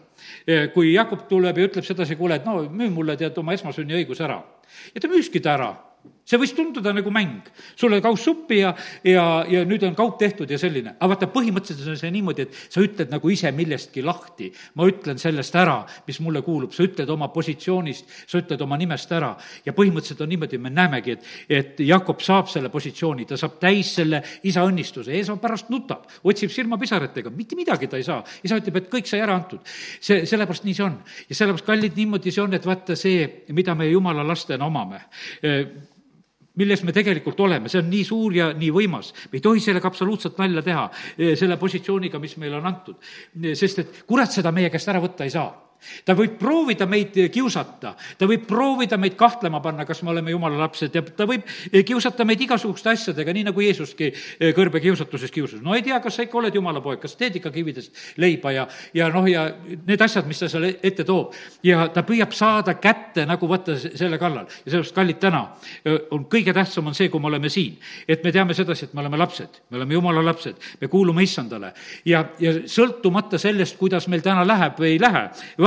eh, kui Jakob tuleb ja ütleb sedasi, kuule, et no müü mulle tead oma esmasünniõigus ära. ja ta müüski ta ära see võis tunduda nagu mäng. sulle kauss suppi ja, ja, ja nüüd on kaup tehtud ja selline. aga vaata, põhimõtteliselt on see niimoodi, et sa ütled nagu ise millestki lahti. ma ütlen sellest ära, mis mulle kuulub, sa ütled oma positsioonist, sa ütled oma nimest ära. ja põhimõtteliselt on niimoodi, me näemegi, et, et Jakob saab selle positsiooni, ta saab täis selle isa õnnistuse, Eesav pärast nutab, otsib silmapisaratega, mitte midagi ta ei saa. isa ütleb, et kõik sai ära antud. see, sellepärast nii see on. ja sellepärast, kallid, niimoodi see on, et vaata see, mida me jumala lastena omame milles me tegelikult oleme, see on nii suur ja nii võimas. me ei tohi sellega absoluutselt nalja teha, eh, selle positsiooniga, mis meile on antud. Sest et kurat seda meie käest ära võtta ei saa ta võib proovida meid kiusata, ta võib proovida meid kahtlema panna, kas me oleme jumala lapsed ja ta võib kiusata meid igasuguste asjadega, nii nagu Jeesuski eh, kõrbekiusatuses kiusas. no ei tea, kas sa ikka oled jumala poeg, kas teed ikka kividest leiba ja, ja noh, ja need asjad, mis ta seal ette toob. ja ta püüab saada kätte nagu vaata selle kallal ja sellepärast, kallid, täna eh, on kõige tähtsam on see, kui me oleme siin. et me teame sedasi, et me oleme lapsed, me oleme jumala lapsed, me kuulume issandale ja, ja sõltumata sellest, kuidas meil täna läheb või ei lähe,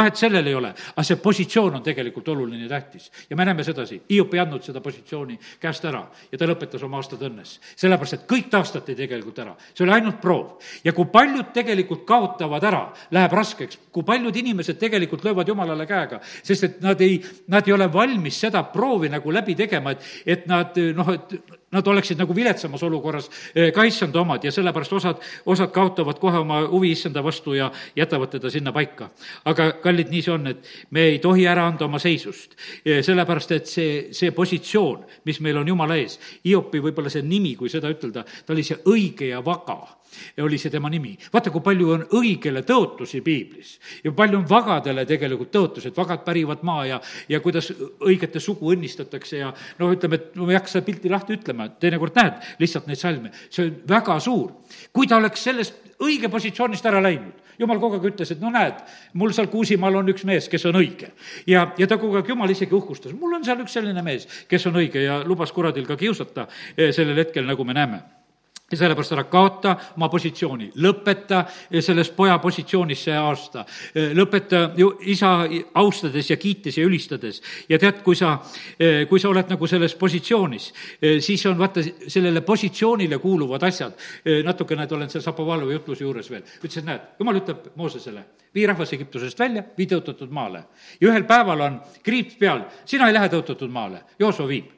vahet sellel ei ole, aga see positsioon on tegelikult oluline ja tähtis. ja me näeme sedasi, Hiop ei andnud seda positsiooni käest ära ja ta lõpetas oma aastad õnnes. sellepärast, et kõik taastati tegelikult ära, see oli ainult proov. ja kui paljud tegelikult kaotavad ära, läheb raskeks, kui paljud inimesed tegelikult löövad jumalale käega, sest et nad ei, nad ei ole valmis seda proovi nagu läbi tegema, et, et nad noh, et nad oleksid nagu viletsamas olukorras eh, ka issanda omad ja sellepärast osad, osad kaotavad kohe oma huvi issanda vastu ja jätavad teda sinna paika. aga kallid, nii see on, et me ei tohi ära anda oma seisust, eh, sellepärast et see, see positsioon, mis meil on Jumala ees, Hiopi võib-olla see nimi, kui seda ütelda, ta oli see õige ja vaga oli see tema nimi. vaata, kui palju on õigele tõotusi piiblis ja palju on vagadele tegelikult tõotusi, et vagad pärivad maa ja, ja kuidas õigete sugu õnnistatakse ja noh, ütleme, et ma ei hakka seda pilti lahti ütlema, teinekord näed lihtsalt neid salme, see on väga suur. kui ta oleks sellest õige positsioonist ära läinud, jumal kogu aeg ütles, et no näed, mul seal Kuusimaal on üks mees, kes on õige. ja, ja ta kogu aeg, jumal isegi uhkustas, mul on seal üks selline mees, kes on õige ja lubas kuradil ka kiusata eh, sellel hetkel, nagu me näeme ja sellepärast ära kaota oma positsiooni, lõpeta selles poja positsioonis see aasta. lõpeta ju isa austades ja kiites ja ülistades. ja tead, kui sa, kui sa oled nagu selles positsioonis, siis on vaata, sellele positsioonile kuuluvad asjad. natuke, näed, olen seal Sapovalova jutluse juures veel. ütles, et näed, jumal ütleb Moosesele, vii rahvas Egiptusest välja, vii tõotatud maale. ja ühel päeval on kriips peal, sina ei lähe tõotatud maale, Joosua viib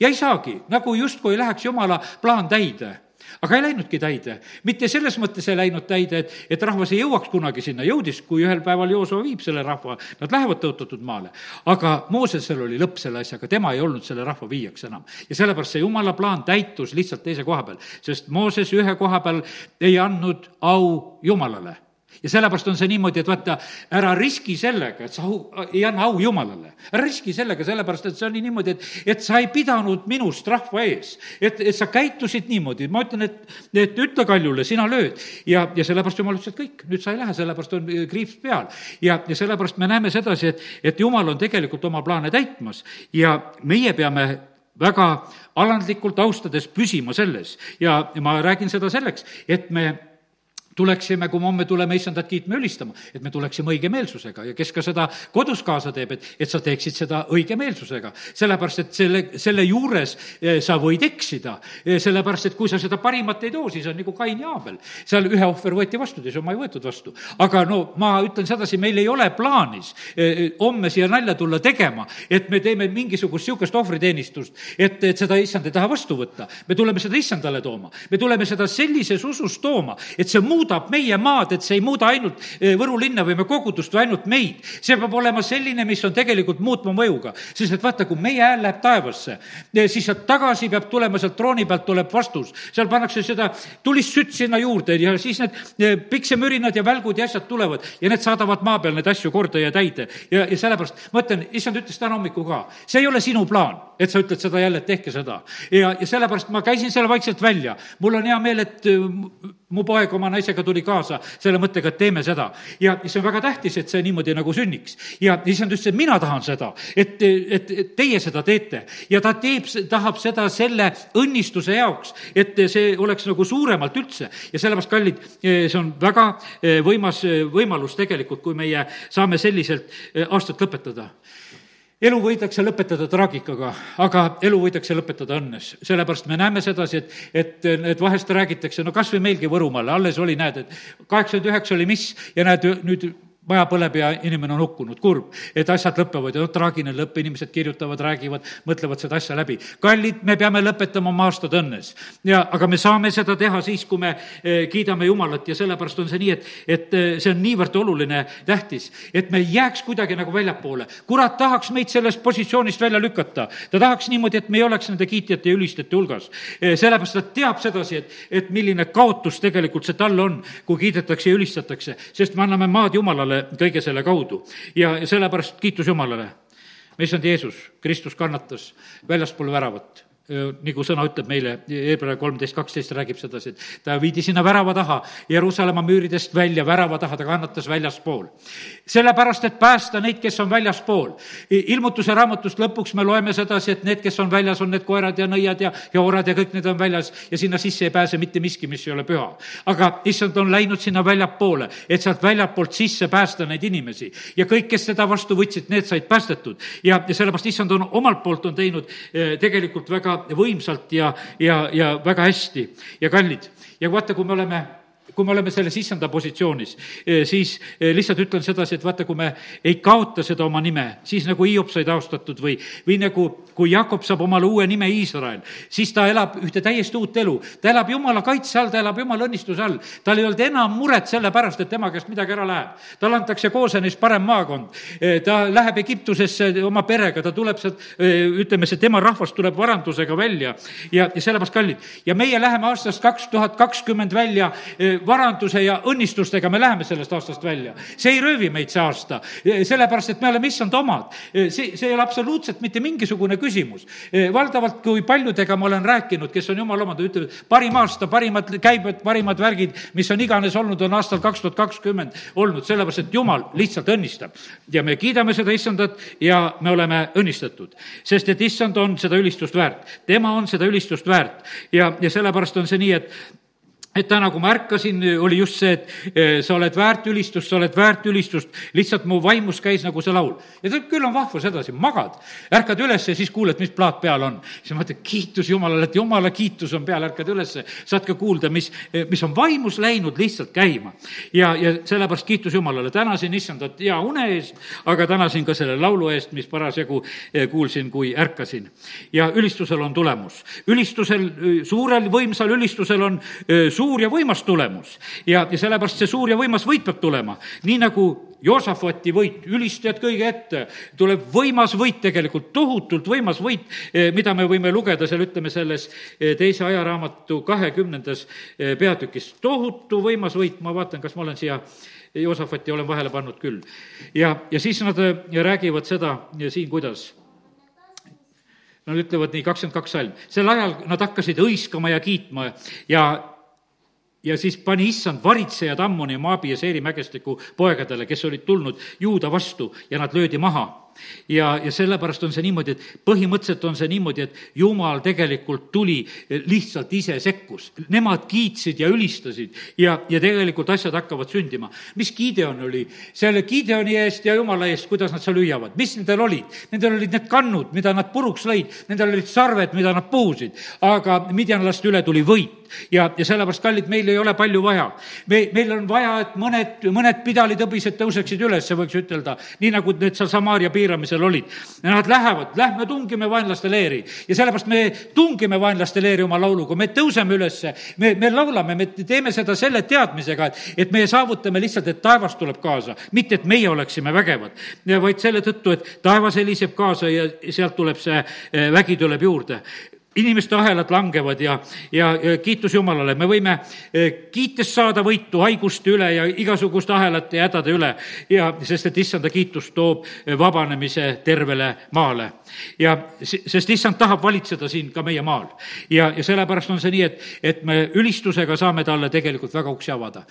ja ei saagi, nagu justkui läheks jumala plaan täide aga ei läinudki täide. mitte selles mõttes ei läinud täide, et, et rahvas ei jõuaks kunagi sinna, jõudis, kui ühel päeval Joosua viib selle rahva, nad lähevad tõotatud maale. aga Moosesel oli lõpp selle asjaga, tema ei olnud selle rahva viijaks enam. ja sellepärast see jumala plaan täitus lihtsalt teise koha peal, sest Mooses ühe koha peal ei andnud au Jumalale ja sellepärast on see niimoodi, et vaata, ära riski sellega, et sa au, ei anna au Jumalale. ära riski sellega, sellepärast et see oli niimoodi, et, et sa ei pidanud minust rahva ees. et, et sa käitusid niimoodi, ma ütlen, et, et ütle kaljule, sina lööd. ja, ja sellepärast Jumal ütles, et kõik, nüüd sa ei lähe, sellepärast on kriips peal. ja, ja sellepärast me näeme sedasi, et, et Jumal on tegelikult oma plaane täitmas ja meie peame väga alandlikult austades püsima selles ja ma räägin seda selleks, et me tuleksime, kui me homme tuleme issandat kiitma ja ülistama, et me tuleksime õigemeelsusega ja kes ka seda kodus kaasa teeb, et, et sa teeksid seda õigemeelsusega. sellepärast, et selle, selle juures eh, sa võid eksida, eh, sellepärast et kui sa seda parimat ei too, siis on nagu Kain ja Aabel. seal ühe ohver võeti vastu, teise oma ei võetud vastu. aga no ma ütlen sedasi, meil ei ole plaanis eh, homme siia nalja tulla tegema, et me teeme mingisugust niisugust ohvriteenistust, et, et seda issand ei taha vastu võtta. me tuleme seda issandale tooma, me tuleme seda sellises usus tooma, et see muudab muudab meie maad, et see ei muuda ainult eh, Võru linna või me kogudust või ainult meid. see peab olema selline, mis on tegelikult muutma mõjuga. sest et vaata, kui meie hääl läheb taevasse, eh, siis sealt tagasi peab tulema, sealt trooni pealt tuleb vastus. seal pannakse seda tulist sütt sinna juurde ja siis need eh, piksemürinad ja välgud ja asjad tulevad ja need saadavad maa peal neid asju korda ja täide. ja, ja sellepärast ma ütlen, issand ütles täna hommikul ka, see ei ole sinu plaan, et sa ütled seda jälle, et tehke seda. ja, ja sellepärast ma käisin selle vaikselt välja. mul on hea meel, et mu poeg oma naisega tuli kaasa selle mõttega, et teeme seda. ja see on väga tähtis, et see niimoodi nagu sünniks. ja issand ütles, et mina tahan seda, et, et, et teie seda teete. ja ta teeb, tahab seda selle õnnistuse jaoks, et see oleks nagu suuremalt üldse. ja sellepärast, kallid, see on väga võimas võimalus tegelikult, kui meie saame selliselt aastat lõpetada elu võidakse lõpetada traagikaga, aga elu võidakse lõpetada õnnes. sellepärast me näeme sedasi, et, et, et vahest räägitakse, no kas või meilgi Võrumaal, alles oli, näed, et kaheksakümmend üheksa oli mis ja näed, nüüd maja põleb ja inimene on hukkunud, kurb, et asjad lõpevad ja traagiline lõpp, inimesed kirjutavad, räägivad, mõtlevad seda asja läbi. kallid, me peame lõpetama oma aastad õnnes. ja, aga me saame seda teha siis, kui me eh, kiidame Jumalat ja sellepärast on see nii, et, et eh, see on niivõrd oluline, tähtis, et me ei jääks kuidagi nagu väljapoole. kurat tahaks meid sellest positsioonist välja lükata. ta tahaks niimoodi, et me ei oleks nende kiitjate ja ülistajate hulgas. Eh, sellepärast ta teab sedasi, et, et milline kaotus tegelikult see talle on, kui kiidetakse ja ülistatakse, sest me anname maad Jumalale kõige selle kaudu. ja sellepärast kiitus Jumalale. me issand Jeesus, Kristus kannatas väljaspool väravat nagu sõna ütleb meile, Hebra kolmteist, kaksteist räägib sedasi, et ta viidi sinna värava taha, Jeruusalemma müüridest välja, värava taha, ta kannatas väljaspool. sellepärast, et päästa neid, kes on väljaspool. ilmutuse raamatust lõpuks me loeme sedasi, et need, kes on väljas, on need koerad ja nõiad ja, ja orad ja kõik need on väljas ja sinna sisse ei pääse mitte miski, mis ei ole püha. aga issand on läinud sinna väljapoole, et sealt väljapoolt sisse päästa neid inimesi ja kõik, kes seda vastu võtsid, need said päästetud. ja, ja sellepärast issand on omalt poolt on teinud eh, tegelikult väga võimsalt ja, ja, ja väga hästi ja kallid. ja vaata, kui me oleme kui me oleme selles issanda positsioonis, eh, siis eh, lihtsalt ütlen sedasi, et vaata, kui me ei kaota seda oma nime, siis nagu Hiop sai taustatud või, või nagu kui Jakob saab omale uue nime Iisrael, siis ta elab ühte täiesti uut elu. ta elab Jumala kaitse all, ta elab Jumala õnnistuse all. tal ei olnud enam muret selle pärast, et tema käest midagi ära läheb. talle antakse Koosenis parem maakond. Eh, ta läheb Egiptusesse oma perega, ta tuleb sealt, ütleme, see tema rahvas tuleb varandusega välja ja, ja sellepärast kallid. ja meie läheme aastast kaks tuhat kakskümmend välja varanduse ja õnnistustega me läheme sellest aastast välja. see ei röövi meid, see aasta, sellepärast et me oleme issand omad. see, see ei ole absoluutselt mitte mingisugune küsimus. valdavalt, kui paljudega ma olen rääkinud, kes on jumala omad, ütlevad, parim aasta, parimad käibed, parimad värgid, mis on iganes olnud, on aastal kaks tuhat kakskümmend olnud, sellepärast et jumal lihtsalt õnnistab. ja me kiidame seda issandat ja me oleme õnnistatud, sest et issand on seda ülistust väärt. tema on seda ülistust väärt ja, ja sellepärast on see nii, et et täna, kui ma ärkasin, oli just see, et eh, sa oled väärt ülistust, sa oled väärt ülistust, lihtsalt mu vaimus käis nagu see laul. ja tead, küll on vahva sedasi, magad, ärkad üles ja siis kuuled, mis plaat peal on. siis mõtled, kiitus Jumalale, et Jumala kiitus on peal, ärkad ülesse, saad ka kuulda, mis, eh, mis on vaimus läinud lihtsalt käima. ja, ja sellepärast kiitus Jumalale, tänasin issandat hea une eest, aga tänasin ka selle laulu eest, mis parasjagu eh, kuulsin, kui ärkasin. ja ülistusel on tulemus. ülistusel, suurel võimsal ülistusel on suur ja võimas tulemus. ja, ja sellepärast see suur ja võimas võit peab tulema, nii nagu Joosafati võit, ülistajad kõige ette, tuleb võimas võit tegelikult, tohutult võimas võit, eh, mida me võime lugeda seal, ütleme, selles eh, teise ajaraamatu kahekümnendas eh, peatükis. tohutu võimas võit, ma vaatan, kas ma olen siia Joosafati olen vahele pannud küll. ja, ja siis nad räägivad seda siin, kuidas Nad ütlevad nii, kakskümmend kaks salm. sel ajal nad hakkasid hõiskama ja kiitma ja ja siis pani issand varitsejad Ammoni ja Maabi ja Seeri mägestiku poegadele, kes olid tulnud juuda vastu ja nad löödi maha ja, ja sellepärast on see niimoodi, et põhimõtteliselt on see niimoodi, et jumal tegelikult tuli, lihtsalt ise sekkus. Nemad kiitsid ja ülistasid ja, ja tegelikult asjad hakkavad sündima. mis Gideon oli? selle Gideoni eest ja jumala eest, kuidas nad seal hüüavad, mis nendel olid? Nendel olid need kannud, mida nad puruks lõid, nendel olid sarved, mida nad puhusid, aga midjanlast üle tuli võit ja, ja sellepärast, kallid, meil ei ole palju vaja. me, meil on vaja, et mõned, mõned pidalitõbised tõuseksid üles, võiks ütelda, nii nagu need seal Samaaria piiramisel olid. Nad lähevad, lähme tungime vaenlaste leeri. Ja sellepärast me tungime vaenlaste leeri oma lauluga, me tõuseme ülesse, me, me laulame, me teeme seda selle teadmisega, et, et me saavutame lihtsalt, et taevas tuleb kaasa, mitte et meie oleksime vägevad, vaid selle tõttu, et taevas heliseb kaasa ja sealt tuleb see eh, vägi tuleb juurde inimeste ahelad langevad ja, ja, kiitus Jumalale, me võime eh, kiites saada võitu haiguste üle ja igasuguste ahelate ja hädade üle ja sest, et issanda kiitus toob eh, vabanemise tervele maale. ja sest issand tahab valitseda siin ka meie maal. ja, ja sellepärast on see nii, et, et me ülistusega saame talle tegelikult väga uksi avada.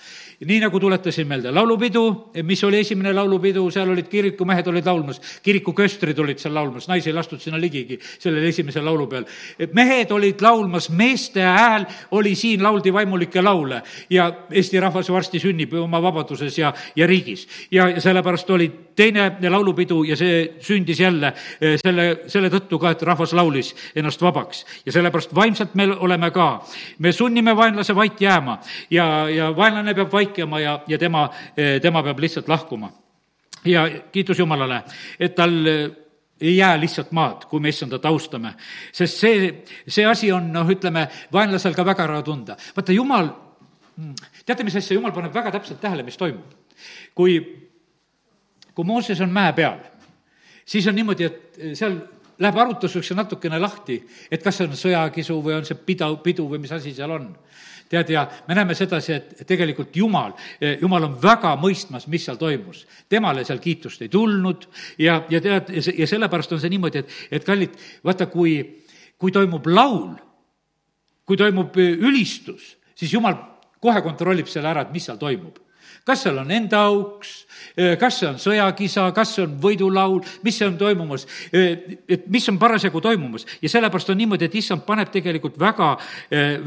nii nagu tuletasin meelde, laulupidu, mis oli esimene laulupidu, seal olid kirikumehed olid laulmas, kirikuköstrid olid seal laulmas, naisi ei lastud sinna ligigi sellel esimesel laulu peal mehed olid laulmas, meeste hääl oli siin, lauldi vaimulikke laule ja Eesti rahvas varsti sünnib oma vabaduses ja, ja riigis. ja sellepärast oli teine laulupidu ja see sündis jälle eh, selle, selle tõttu ka, et rahvas laulis ennast vabaks. ja sellepärast vaimselt me oleme ka, me sunnime vaenlase vait jääma ja, ja vaenlane peab vaikima ja, ja tema, eh, tema peab lihtsalt lahkuma ja kiitus Jumalale, et tal ei jää lihtsalt maad, kui me issandat austame. sest see, see asi on, noh, ütleme, vaenlasel ka väga ära tunda. vaata, jumal, mm, teate, mis asja, jumal paneb väga täpselt tähele, mis toimub. kui, kui Mooses on mäe peal, siis on niimoodi, et seal läheb arutluseks natukene lahti, et kas see on sõjakisu või on see pida, pidu või mis asi seal on tead, ja me näeme sedasi, et tegelikult Jumal, Jumal on väga mõistmas, mis seal toimus. temale seal kiitust ei tulnud ja, ja tead, ja sellepärast on see niimoodi, et, et kallid, vaata, kui kui toimub laul, kui toimub ülistus, siis jumal kohe kontrollib selle ära, et mis seal toimub kas seal on enda auks, kas see on sõjakisa, kas see on võidulaul, mis see on toimumas, et mis on parasjagu toimumas. ja sellepärast on niimoodi, et issand paneb tegelikult väga,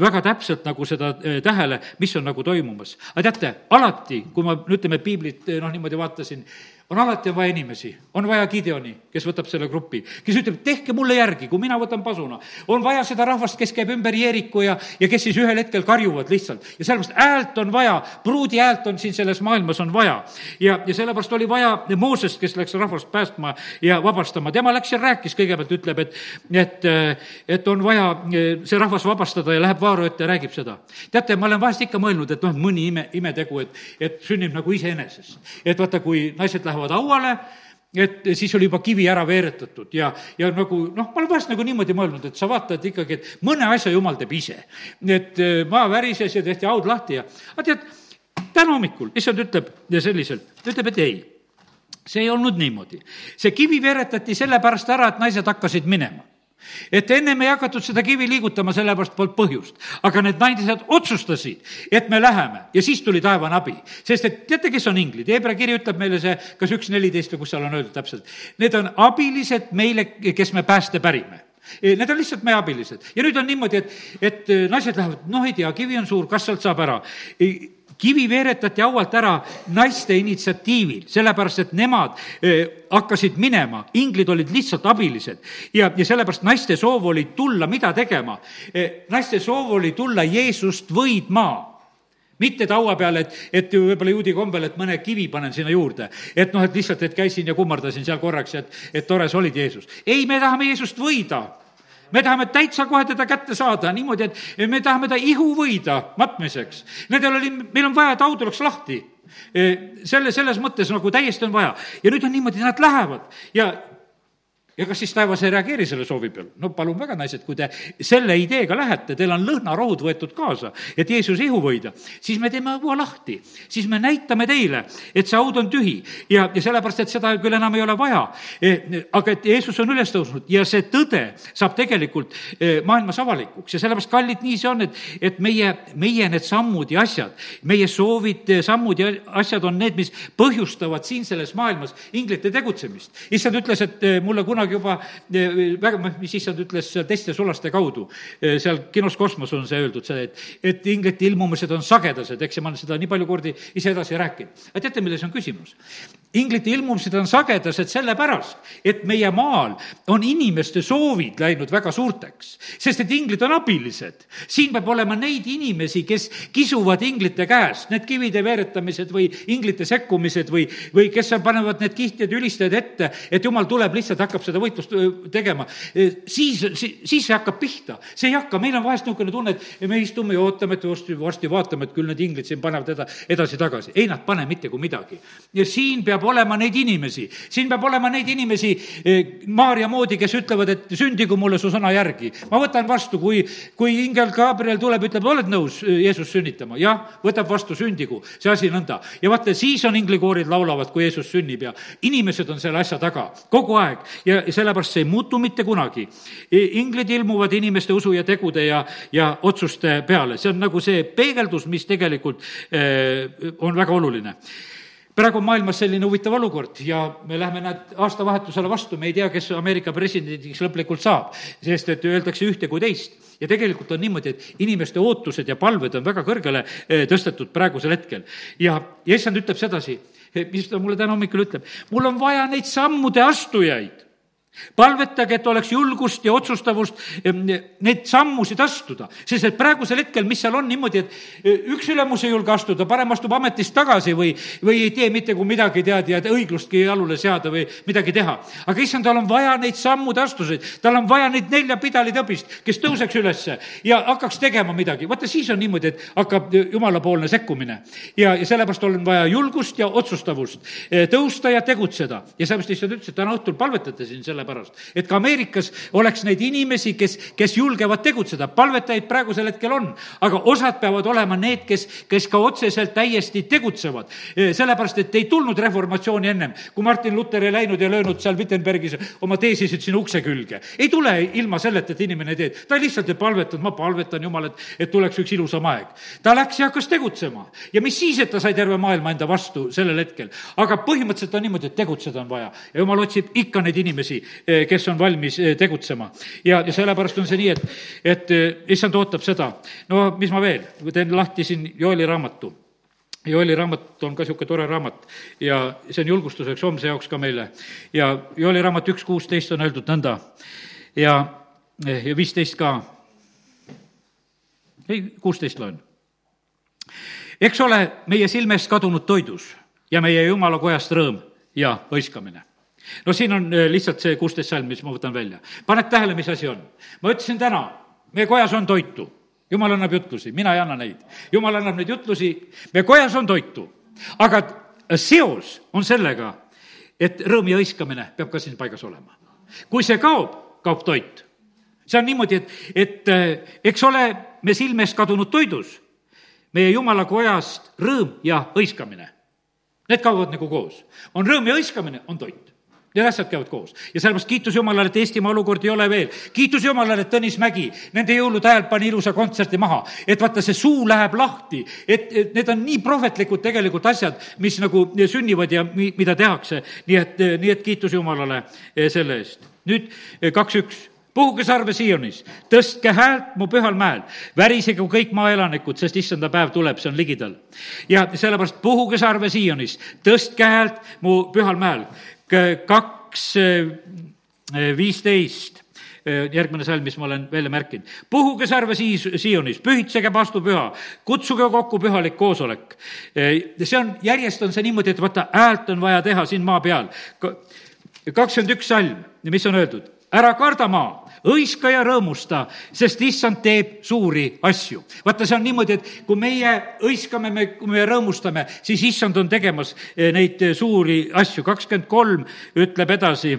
väga täpselt nagu seda tähele, mis on nagu toimumas. aga teate, alati, kui ma, ütleme, piiblit noh, niimoodi vaatasin, on alati vaja inimesi, on vaja Gideoni, kes võtab selle grupi, kes ütleb, tehke mulle järgi, kui mina võtan pasuna. on vaja seda rahvast, kes käib ümber Jeeriku ja, ja kes siis ühel hetkel karjuvad lihtsalt. ja sellepärast häält on vaja, pruudi häält on siin selles maailmas on vaja. ja, ja sellepärast oli vaja Moosest, kes läks rahvast päästma ja vabastama, tema läks ja rääkis, kõigepealt ütleb, et, et, et on vaja see rahvas vabastada ja läheb Vaaro ette ja räägib seda. teate, ma olen vahest ikka mõelnud, et noh, mõni ime, imetegu, et, et sünnib nagu iseenesest. et vaata, kui naised lähevad lähevad hauale, et siis oli juba kivi ära veeretatud ja, ja nagu noh, ma olen vahest nagu niimoodi mõelnud, et sa vaatad ikkagi, et mõne asja jumal teeb ise. et eh, maa värises ja tehti haud lahti ja, aga tead, täna hommikul issand ütleb ja selliselt, ütleb, et ei, see ei olnud niimoodi. see kivi veeretati sellepärast ära, et naised hakkasid minema et ennem ei hakatud seda kivi liigutama, sellepärast polnud põhjust. aga need naised otsustasid, et me läheme ja siis tuli taevane abi. sest et teate, kes on inglid? Hebra kiri ütleb meile see, kas üks neliteist või kus seal on öeldud täpselt. Need on abilised meile, kes me pääste pärime Need on lihtsalt meie abilised ja nüüd on niimoodi, et, et naised lähevad, noh, ei tea, kivi on suur, kas sealt saab ära? Kivi veeretati haualt ära naiste initsiatiivil, sellepärast et nemad eh, hakkasid minema, inglid olid lihtsalt abilised. ja, ja sellepärast naiste soov oli tulla, mida tegema? Eh, naiste soov oli tulla Jeesust võidma mitte taua peale, et, et võib-olla juudi kombel, et mõne kivi panen sinna juurde. et noh, et lihtsalt, et käisin ja kummardasin seal korraks, et, et tore sa olid, Jeesus. ei, me tahame Jeesust võida me tahame täitsa kohe teda kätte saada niimoodi, et me tahame ta ihu võida matmiseks. Nendel oli, meil on vaja, et haud oleks lahti selle, selles mõttes nagu täiesti on vaja. ja nüüd on niimoodi, nad lähevad ja ja kas siis taevas ei reageeri selle soovi peale? no palun väga, naised, kui te selle ideega lähete, teil on lõhnarohud võetud kaasa, et Jeesus ihu võida, siis me teeme õua lahti. siis me näitame teile, et see haud on tühi ja, ja sellepärast, et seda küll enam ei ole vaja. E, aga et Jeesus on üles tõusnud ja see tõde saab tegelikult e, maailmas avalikuks ja sellepärast, kallid, nii see on, et, et meie, meie need sammud ja asjad, meie soovid, sammud ja asjad on need, mis põhjustavad siin selles maailmas inglite tegutsemist. issand ütles, et e, mulle kunagi kunagi juba eh, väga, mis issand ütles teiste sulaste kaudu, eh, seal kinos Kosmos on see öeldud, see, et, et inglite ilmumised on sagedased, eks, ja ma olen seda nii palju kordi ise edasi rääkinud. aga teate, milles on küsimus? Inglite ilmumised on sagedased sellepärast, et meie maal on inimeste soovid läinud väga suurteks, sest et inglid on abilised. siin peab olema neid inimesi, kes kisuvad inglite käest, need kivide veeretamised või inglite sekkumised või, või kes panevad need kihtjad ülistajad ette, et jumal tuleb, lihtsalt hakkab seda võitlust tegema, siis, siis see hakkab pihta. see ei hakka, meil on vahest niisugune tunne, et me istume ja ootame, et varsti, varsti vaatame, et küll need inglid siin panevad eda-, edasi-tagasi. ei, nad pane mitte kui midagi. ja siin peab olema neid inimesi, siin peab olema neid inimesi, Maarja moodi, kes ütlevad, et sündigu mulle su sõna järgi. ma võtan vastu, kui, kui ingel Gabriel tuleb, ütleb, oled nõus Jeesust sünnitama? jah, võtab vastu, sündigu. see asi nõnda. ja vaata, siis on inglikoorid laulavad, kui Jeesus sünnib ja inimesed on selle asja taga kogu aeg ja ja sellepärast see ei muutu mitte kunagi. inglid ilmuvad inimeste usu ja tegude ja, ja otsuste peale, see on nagu see peegeldus, mis tegelikult eh, on väga oluline praegu on maailmas selline huvitav olukord ja me läheme näed aastavahetusele vastu, me ei tea, kes Ameerika presidendiks lõplikult saab, sest et öeldakse ühte kui teist. ja tegelikult on niimoodi, et inimeste ootused ja palved on väga kõrgele eh, tõstetud praegusel hetkel. ja, ja issand ütleb sedasi, mis ta mulle täna hommikul ütleb, mul on vaja neid sammude astujaid palvetage, et oleks julgust ja otsustavust neid sammusid astuda, sest et praegusel hetkel, mis seal on niimoodi, et e, üks ülemus ei julge astuda, parem astub ametist tagasi või, või ei tee mitte kui midagi, tead, ja õiglustki jalule seada või midagi teha. aga issand, tal on vaja neid sammude astuseid, tal on vaja neid nelja pidalitõbist, kes tõuseks ülesse ja hakkaks tegema midagi. vaata, siis on niimoodi, et hakkab jumalapoolne sekkumine. ja, ja sellepärast on vaja julgust ja otsustavust e, tõusta ja tegutseda ja sellepärast issand ütles, et täna õhtul palvetate siin selle sellepärast, et ka Ameerikas oleks neid inimesi, kes, kes julgevad tegutseda. palvetajaid praegusel hetkel on, aga osad peavad olema need, kes, kes ka otseselt täiesti tegutsevad. sellepärast, et ei tulnud reformatsiooni ennem, kui Martin Luther ei läinud ja löönud seal Wittenbergis oma teesisid sinna ukse külge. ei tule ilma selleta, et inimene teeb, ta lihtsalt ei palvetanud, ma palvetan Jumal, et, et tuleks üks ilusam aeg. ta läks ja hakkas tegutsema ja mis siis, et ta sai terve maailma enda vastu sellel hetkel. aga põhimõtteliselt on niimoodi, et tegutseda on vaja ja Jumal otsib ikka neid inimesi, eh, kes on valmis eh, tegutsema. ja, ja sellepärast on see nii, et, et eh, issand ootab seda. no mis ma veel, teen lahti siin Joeli raamatu Joeli raamat on ka niisugune tore raamat ja see on julgustuseks homse jaoks ka meile. ja Joeli raamat üks kuusteist on öeldud nõnda ja, ja viisteist ka. ei, kuusteist loen. eks ole meie silmest kadunud toidus ja meie jumala kojast rõõm ja hõiskamine no siin on äh, lihtsalt see kuusteist salm, mis ma võtan välja. paned tähele, mis asi on? ma ütlesin täna, meie kojas on toitu jumal annab jutlusi, mina ei anna neid. jumal annab neid jutlusi, meie kojas on toitu, aga seos on sellega, et rõõm ja hõiskamine peab ka siin paigas olema. kui see kaob, kaob toit. see on niimoodi, et, et eh, eks ole me silme eest kadunud toidus, meie jumala kojast rõõm ja hõiskamine. Need kaovad nagu koos. on rõõm ja hõiskamine, on toit. Need asjad käivad koos ja sellepärast kiitus Jumalale, et Eestimaa olukord ei ole veel. kiitus Jumalale, et Tõnis Mägi nende jõulude ajal pani ilusa kontserti maha. et vaata, see suu läheb lahti, et, et need on nii prohvetlikud tegelikult asjad, mis nagu sünnivad ja mi, mida tehakse. nii et, nii et kiitus Jumalale eh, selle eest. nüüd eh, kaks, üks puhuge sarve Sionis, tõstke häält mu pühal mäel, värisege kõik maa elanikud, sest issanda päev tuleb, see on ligidal. ja sellepärast puhuge sarve Sionis, tõstke häält mu pühal mäel kaks viisteist järgmine salm, mis ma olen välja märkinud. puhuge sarve siis Sionis, pühitsege vastupüha, kutsuge kokku pühalik koosolek. see on, järjest on see niimoodi, et vaata, häält on vaja teha siin maa peal. kakskümmend üks salm, mis on öeldud, ära karda maa hõiska ja rõõmusta, sest issand teeb suuri asju. vaata, see on niimoodi, et kui meie hõiskame, me, kui me rõõmustame, siis issand on tegemas eh, neid eh, suuri asju. kakskümmend kolm ütleb edasi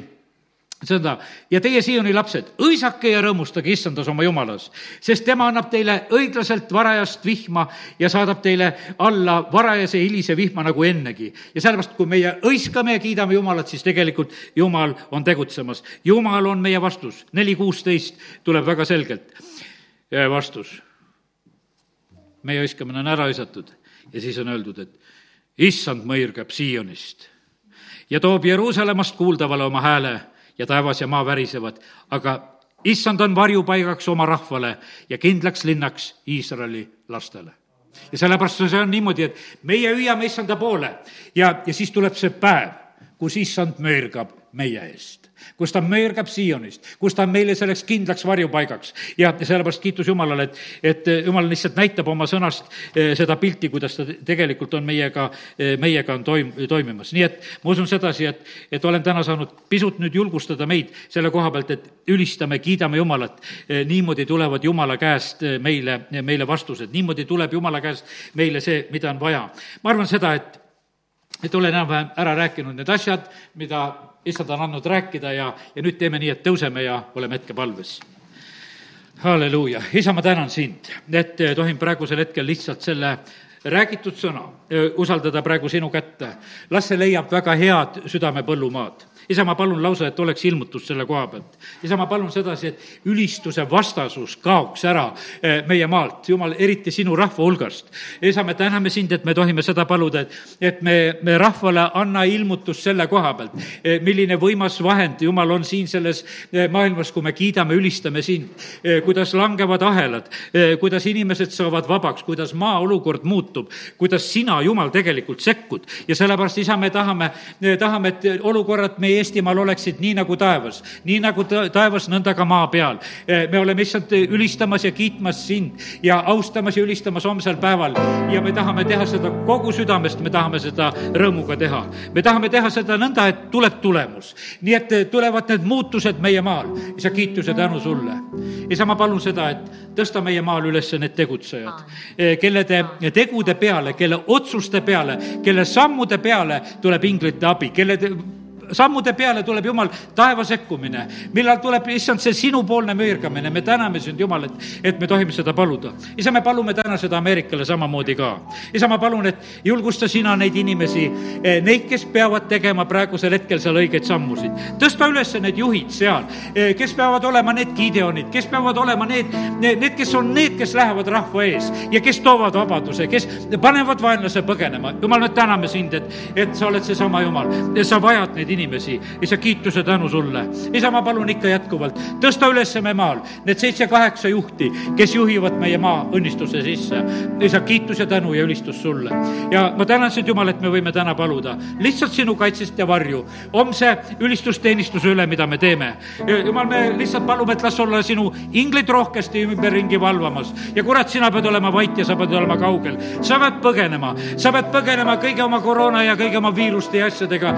seda ja teie Sioni lapsed, õisake ja rõõmustage issandas oma jumalas, sest tema annab teile õiglaselt varajast vihma ja saadab teile alla varajase hilise vihma nagu ennegi. ja sellepärast, kui meie õiskame ja kiidame Jumalat, siis tegelikult Jumal on tegutsemas. Jumal on meie vastus. neli kuusteist tuleb väga selgelt vastus. meie õiskamine on ära hõisatud ja siis on öeldud, et issand mõirgab Siionist ja toob Jeruusalemmast kuuldavale oma hääle ja taevas ja maa värisevad, aga issand on varjupaigaks oma rahvale ja kindlaks linnaks Iisraeli lastele. ja sellepärast see on niimoodi, et meie hüüame issanda poole ja, ja siis tuleb see päev, kus issand möörgab meie eest kus ta möörgab Siionist, kus ta on meile selleks kindlaks varjupaigaks. ja sellepärast kiitus Jumalale, et, et Jumal lihtsalt näitab oma sõnast eh, seda pilti, kuidas ta tegelikult on meiega, eh, meiega on toim-, toimimas. nii et ma usun sedasi, et, et olen täna saanud pisut nüüd julgustada meid selle koha pealt, et ülistame, kiidame Jumalat. Eh, niimoodi tulevad Jumala käest meile, meile vastused, niimoodi tuleb Jumala käest meile see, mida on vaja. ma arvan seda, et et olen enam-vähem ära rääkinud need asjad, mida issand on andnud rääkida ja, ja nüüd teeme nii, et tõuseme ja oleme hetkepalves. halleluuja, isa, ma tänan sind, et tohin praegusel hetkel lihtsalt selle räägitud sõna usaldada praegu sinu kätte. las see leiab väga head südamepõllumaad isa, ma palun lausa, et oleks ilmutus selle koha pealt. isa, ma palun sedasi, et ülistuse vastasus kaoks ära eh, meie maalt, jumal, eriti sinu rahva hulgast. isa, me täname sind, et me tohime seda paluda, et, et me, me rahvale anna ilmutus selle koha pealt, eh, milline võimas vahend, jumal, on siin selles eh, maailmas, kui me kiidame, ülistame sind, kuidas langevad ahelad, kuidas inimesed saavad vabaks, kuidas maa olukord muutub, kuidas sina, Jumal, tegelikult sekkud ja sellepärast, isa, me tahame, tahame, et olukorrad meie Eestimaal oleksid nii nagu taevas, nii nagu taevas, nõnda ka maa peal. Eh, me oleme lihtsalt ülistamas ja kiitmas sind ja austamas ja ülistamas homsel päeval ja me tahame teha seda kogu südamest, me tahame seda rõõmuga teha. me tahame teha seda nõnda, et tuleb tulemus. nii et eh, tulevad need muutused meie maal. isa, kiitus ja tänu sulle. isa, ma palun seda, et tõsta meie maal üles need tegutsejad, eh, kelle te tegude peale, kelle otsuste peale, kelle sammude peale tuleb inglite abi, kelle sammude peale tuleb Jumal taeva sekkumine, millal tuleb, issand, see sinupoolne möörgamine, me täname sind, Jumal, et, et me tohime seda paluda. isa, me palume täna seda Ameerikale samamoodi ka. isa, ma palun, et julgusta sina neid inimesi, eh, neid, kes peavad tegema praegusel hetkel seal õigeid sammusid. tõsta üles need juhid seal, eh, kes peavad olema need Gideonid, kes peavad olema need, need, kes on need, kes lähevad rahva ees ja kes toovad vabaduse, kes panevad vaenlase põgenema. jumal, me täname sind, et, et sa oled seesama Jumal sa vajad neid inimesi. isa, kiituse tänu sulle. isa, ma palun ikka jätkuvalt, tõsta üles me maal need seitse-kaheksa juhti, kes juhivad meie maa õnnistuse sisse. isa, kiitus ja tänu ja ülistus sulle. ja ma tänan sind, Jumal, et me võime täna paluda lihtsalt sinu kaitsest ja varju homse ülistusteenistuse üle, mida me teeme. jumal, me lihtsalt palume, et las olla sinu inglid rohkesti ümberringi valvamas ja kurat, sina pead olema vait ja sa pead olema kaugel. sa pead põgenema, sa pead põgenema kõige oma koroona ja kõige oma viiruste ja asjadega.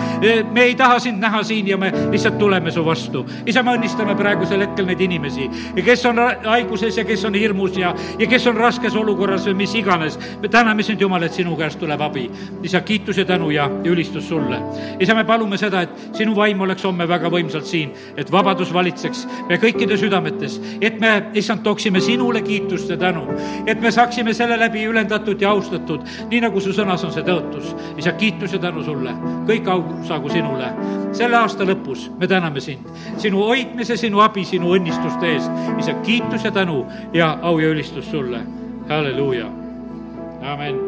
me ei taha sind näha siin ja me lihtsalt tuleme su vastu. isa, me õnnistame praegusel hetkel neid inimesi, kes on haiguses ja kes on hirmus ja, ja kes on raskes olukorras või mis iganes. me täname sind, Jumal, et sinu käest tuleb abi. isa, kiitus ja tänu ja ülistus sulle. isa, me palume seda, et sinu vaim oleks homme väga võimsalt siin, et vabadus valitseks me kõikide südametes, et me, issand, tooksime sinule kiitust ja tänu, et me saaksime selle läbi ülendatud ja austatud, nii nagu su sõnas on see tõotus. isa, kiitus ja tänu sulle, kõik au saagu sinule. Selle aasta lõpus me täname sind, sinu hoidmise, sinu abi, sinu õnnistuste eest. isa, kiitus ja tänu ja au ja ülistus sulle. halleluuja, amin